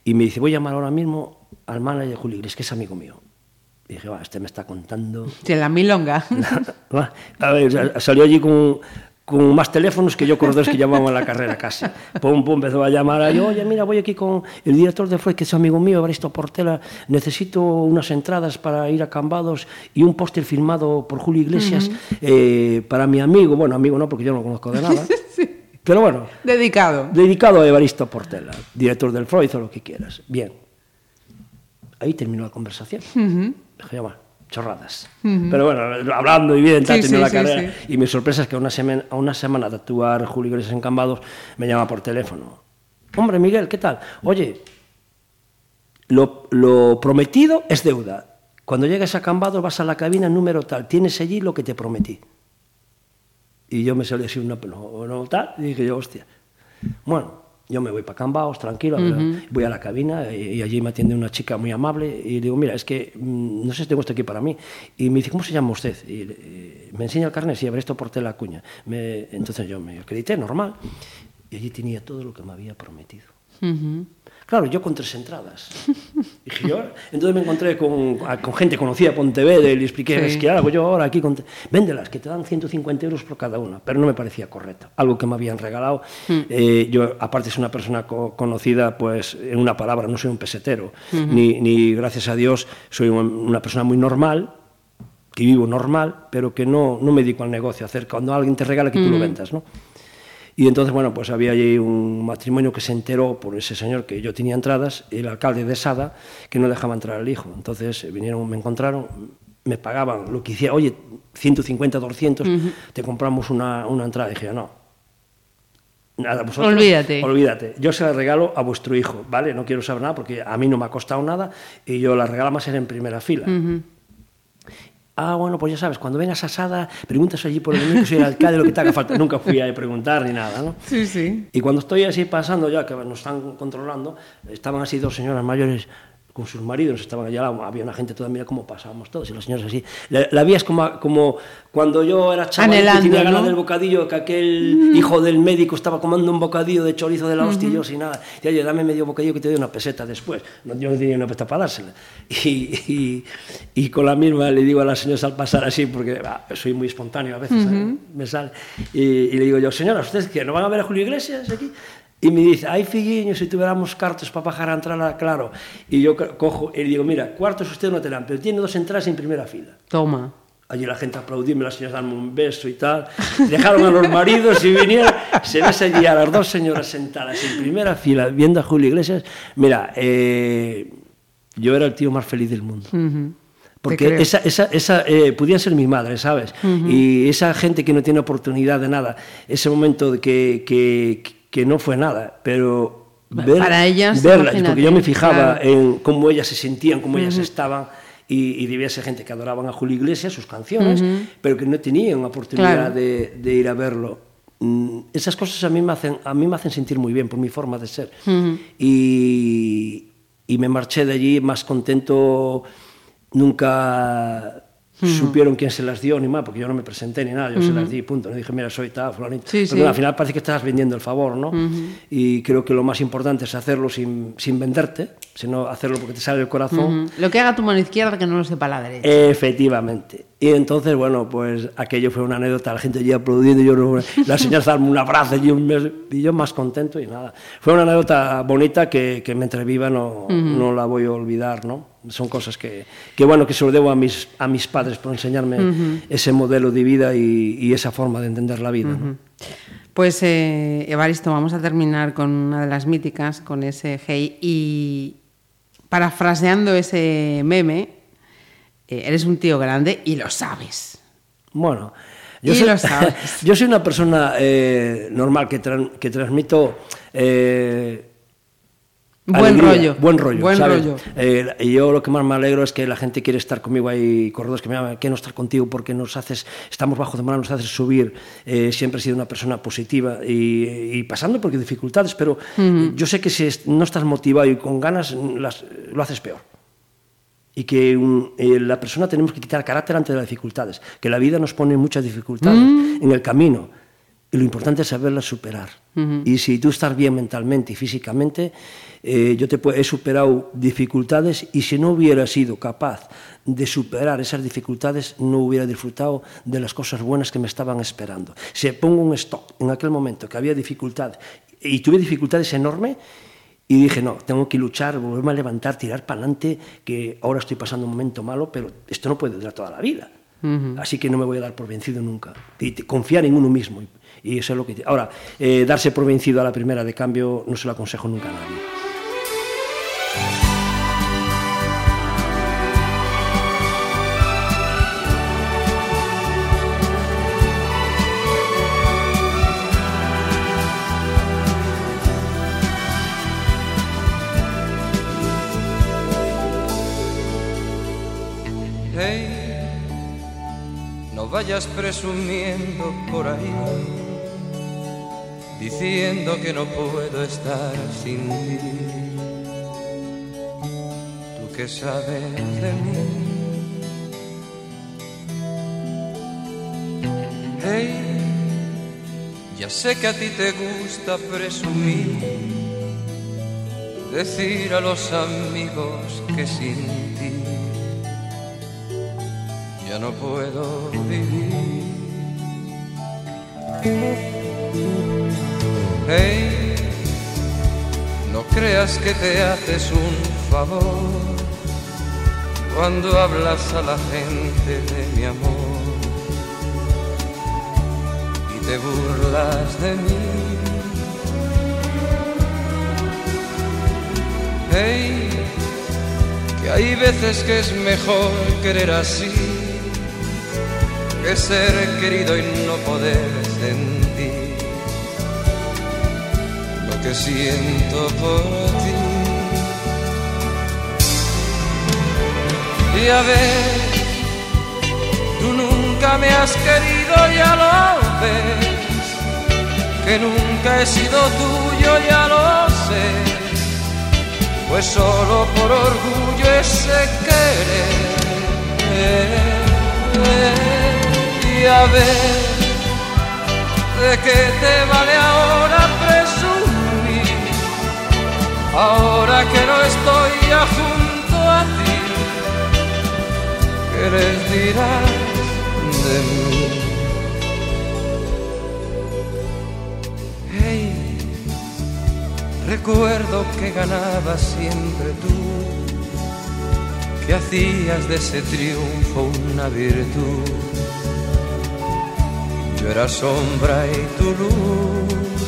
y me dice, voy a llamar ahora mismo al manager de Julio Iglesias, que es amigo mío. Y dije, va, este me está contando Sí, la milonga. A ver, sa- salió allí con, con más teléfonos que yo corredores que llevaban la carrera casi. Pum, pum, empezó a llamar a yo, oye, mira, voy aquí con el director de Freud, que es amigo mío, Evaristo Portela, necesito unas entradas para ir a Cambados y un póster firmado por Julio Iglesias eh, para mi amigo, bueno, amigo no, porque yo no lo conozco de nada, pero bueno, Dedicado. dedicado a Evaristo Portela, director del Freud o lo que quieras. Bien. Ahí terminó la conversación. Dije, bueno, chorradas. Pero bueno, hablando y bien, tal, Sí, sí, la sí, carrera. Y mi sorpresa es que a una, semana, a una semana de actuar Julio Iglesias en Cambados, me llama por teléfono. Hombre, Miguel, ¿qué tal? Oye, lo, lo prometido es deuda. Cuando llegues a Cambados vas a la cabina número tal, tienes allí lo que te prometí. Y yo me salí así una no, no, tal, y dije yo, hostia. Bueno, yo me voy para Cambaos, tranquilo, voy a la cabina y, y allí me atiende una chica muy amable y digo, mira, es que mm, no sé si tengo esto aquí para mí. Y me dice, ¿cómo se llama usted? Y eh, me enseña el carnet, sí, a ver, esto por la cuña. Me- entonces yo me acredité, normal, y allí tenía todo lo que me había prometido. Claro, yo con tres entradas. Dije yo, entonces me encontré con, gente conocida de Pontevedra y le expliqué, Sí. es que hago yo ahora aquí, con véndelas, que te dan 150 euros por cada una, pero no me parecía correcto. Algo que me habían regalado. Eh, yo, aparte, es una persona co- conocida, pues, en una palabra, no soy un pesetero, ni, ni, gracias a Dios, soy un- una persona muy normal, que vivo normal, pero que no, no me dedico al negocio, a hacer cuando alguien te regala que tú lo vendas, ¿no? Y entonces, bueno, pues había allí un matrimonio que se enteró por ese señor que yo tenía entradas, el alcalde de Sada, que no dejaba entrar al hijo. Entonces eh, vinieron, me encontraron, me pagaban lo que hiciera, oye, 150, 200, te compramos una, una entrada. Y dije, no. Nada, vosotros, Olvídate. Olvídate. Yo se la regalo a vuestro hijo, ¿vale? No quiero saber nada porque a mí no me ha costado nada y yo la regalo más en primera fila. Ah, bueno, pues ya sabes, cuando vengas a Sada, preguntas allí por el niño, que soy el alcalde, lo que te haga falta. Nunca fui a preguntar ni nada, ¿no? Sí, sí. Y cuando estoy así pasando ya, que nos están controlando, estaban así dos señoras mayores, con sus maridos, estaban allá, había una gente toda, mira cómo pasábamos todos, y los señores así. La, la vida es como, como cuando yo era chaval y tenía ganas ¿no? del bocadillo, que aquel hijo del médico estaba comiendo un bocadillo de chorizo de la hostia y yo sin nada. Y oye, dame medio bocadillo que te doy una peseta después. No, yo no tenía una peseta para dársela. Y, y, y con la misma le digo a las señoras al pasar así, porque ah, soy muy espontáneo a veces, ¿eh? me sale. Y, y le digo yo, señora, ¿ustedes qué? ¿No van a ver a Julio Iglesias aquí? Y me dice, ay, figuiño, si tuviéramos cartos para bajar a entrar, claro. Y yo co- cojo y digo, mira, cuartos usted no te dan, pero tiene dos entradas en primera fila. Toma. Allí la gente aplaudirme, las señoras darme un beso y tal. Dejaron a los maridos y vinieron. Se ves allí a las dos señoras sentadas en primera fila viendo a Julio Iglesias. Mira, eh, yo era el tío más feliz del mundo. Te Porque creo. esa, esa, esa eh, podían ser mi madre, ¿sabes? Y esa gente que no tiene oportunidad de nada, ese momento de que, que, que no fue nada, pero ver, Para ellas, verlas, imagínate, porque yo me fijaba claro. en cómo ellas se sentían, cómo ellas estaban, y, y debía ser gente que adoraban a Julio Iglesias, sus canciones, pero que no tenían oportunidad Claro. de, de ir a verlo. Mm, Esas cosas a mí me hacen, a mí me hacen sentir muy bien por mi forma de ser. y, y me marché de allí más contento. Nunca supieron quién se las dio ni más, porque yo no me presenté ni nada, yo se las di, punto. No dije, mira, soy tal, fulanito. Sí, sí. al final parece que estás vendiendo el favor, ¿no? Y creo que lo más importante es hacerlo sin, sin venderte, sino hacerlo porque te sale del corazón. Lo que haga tu mano izquierda que no lo sepa la derecha. Efectivamente. Y entonces, bueno, pues aquello fue una anécdota, la gente allí aplaudiendo, y yo, la señora darme un abrazo y, un beso, y yo más contento y nada. Fue una anécdota bonita que, que mientras viva no, no la voy a olvidar, ¿no? Son cosas que, que, bueno, que se lo debo a mis, a mis padres por enseñarme ese modelo de vida y, y esa forma de entender la vida, ¿no? Pues, eh, Evaristo, vamos a terminar con una de las míticas, con ese hey. Y parafraseando ese meme, eh, eres un tío grande y lo sabes. Bueno, Y soy, lo sabes. yo soy una persona eh, normal que transmito eh, Buen alegría, rollo. Buen rollo. Buen ¿sabes? rollo. Eh, yo lo que más me alegro es que la gente quiere estar conmigo. Hay corredores que me llaman, quiero estar contigo porque nos haces, estamos bajo de mano, nos haces subir. Eh, siempre he sido una persona positiva y, y pasando por dificultades, pero yo sé que si no estás motivado y con ganas, las- lo haces peor y que un- eh, la persona tenemos que quitar carácter ante las dificultades, que la vida nos pone muchas dificultades en el camino y lo importante es saberlas superar. Y si tú estás bien mentalmente y físicamente, eh, yo te he superado dificultades y si no hubiera sido capaz de superar esas dificultades, no hubiera disfrutado de las cosas buenas que me estaban esperando. Si pongo un stop en aquel momento que había dificultades y tuve dificultades enormes, y dije, no, tengo que luchar, volverme a levantar, tirar para adelante, que ahora estoy pasando un momento malo, pero esto no puede durar toda la vida. Así que no me voy a dar por vencido nunca. Y confiar en uno mismo. Y, y eso es lo que... Ahora, eh, darse por vencido a la primera de cambio no se lo aconsejo nunca a nadie. Vayas presumiendo por ahí, diciendo que no puedo estar sin ti. Tú que sabes de mí. Hey, ya sé que a ti te gusta presumir, decir a los amigos que sin ti ya no puedo vivir. Hey, no creas que te haces un favor cuando hablas a la gente de mi amor y te burlas de mí. Hey, que hay veces que es mejor querer así que ser querido y no poder sentir que siento por ti. Y a ver, tú nunca me has querido, ya lo ves, que nunca he sido tuyo, ya lo sé pues solo por orgullo ese querer. Y a ver, ¿de qué te vale ahora? Ahora que no estoy ya junto a ti, ¿qué les dirás de mí? Hey, recuerdo que ganabas siempre tú, que hacías de ese triunfo una virtud. Yo era sombra y tu luz.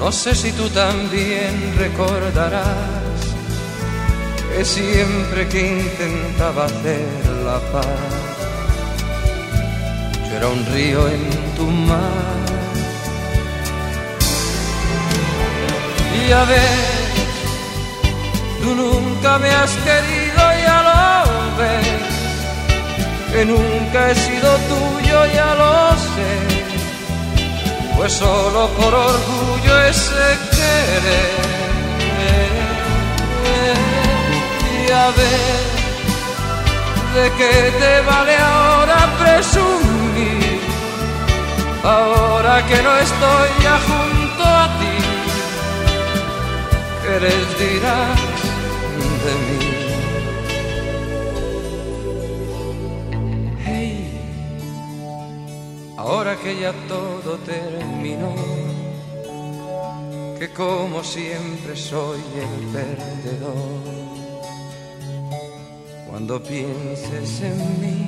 No sé si tú también recordarás que siempre que intentaba hacer la paz yo era un río en tu mar. Y a ver, tú nunca me has querido, ya lo ves. Que nunca he sido tuyo, ya lo sé. Pues solo por orgullo ese querer. Y a ver ¿De qué te vale ahora presumir? Ahora que no estoy ya junto a ti, ¿qué les dirás de mí? Que ya todo terminó, que como siempre soy el perdedor cuando pienses en mí.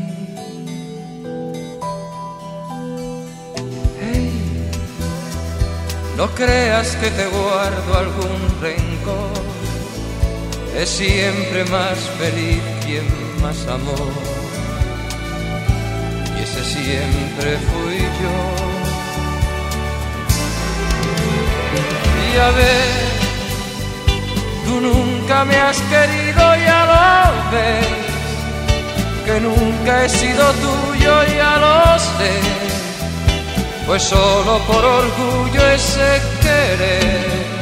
Hey, no creas que te guardo algún rencor, es siempre más feliz quien más amor, y siempre fui yo. Y a ver, tú nunca me has querido, ya lo ves que nunca he sido tuyo, ya lo sé, pues solo por orgullo ese querer.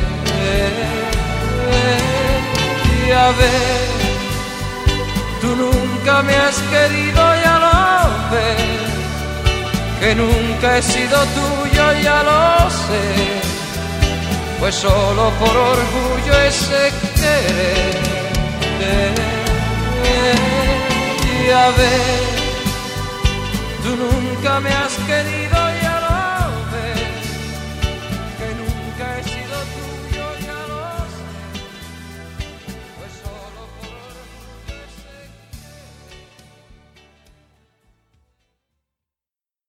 Y a ver, tú nunca me has querido, ya lo ves, que nunca he sido tuyo, ya lo sé, pues solo por orgullo ese querer y a ver, tú nunca me has querido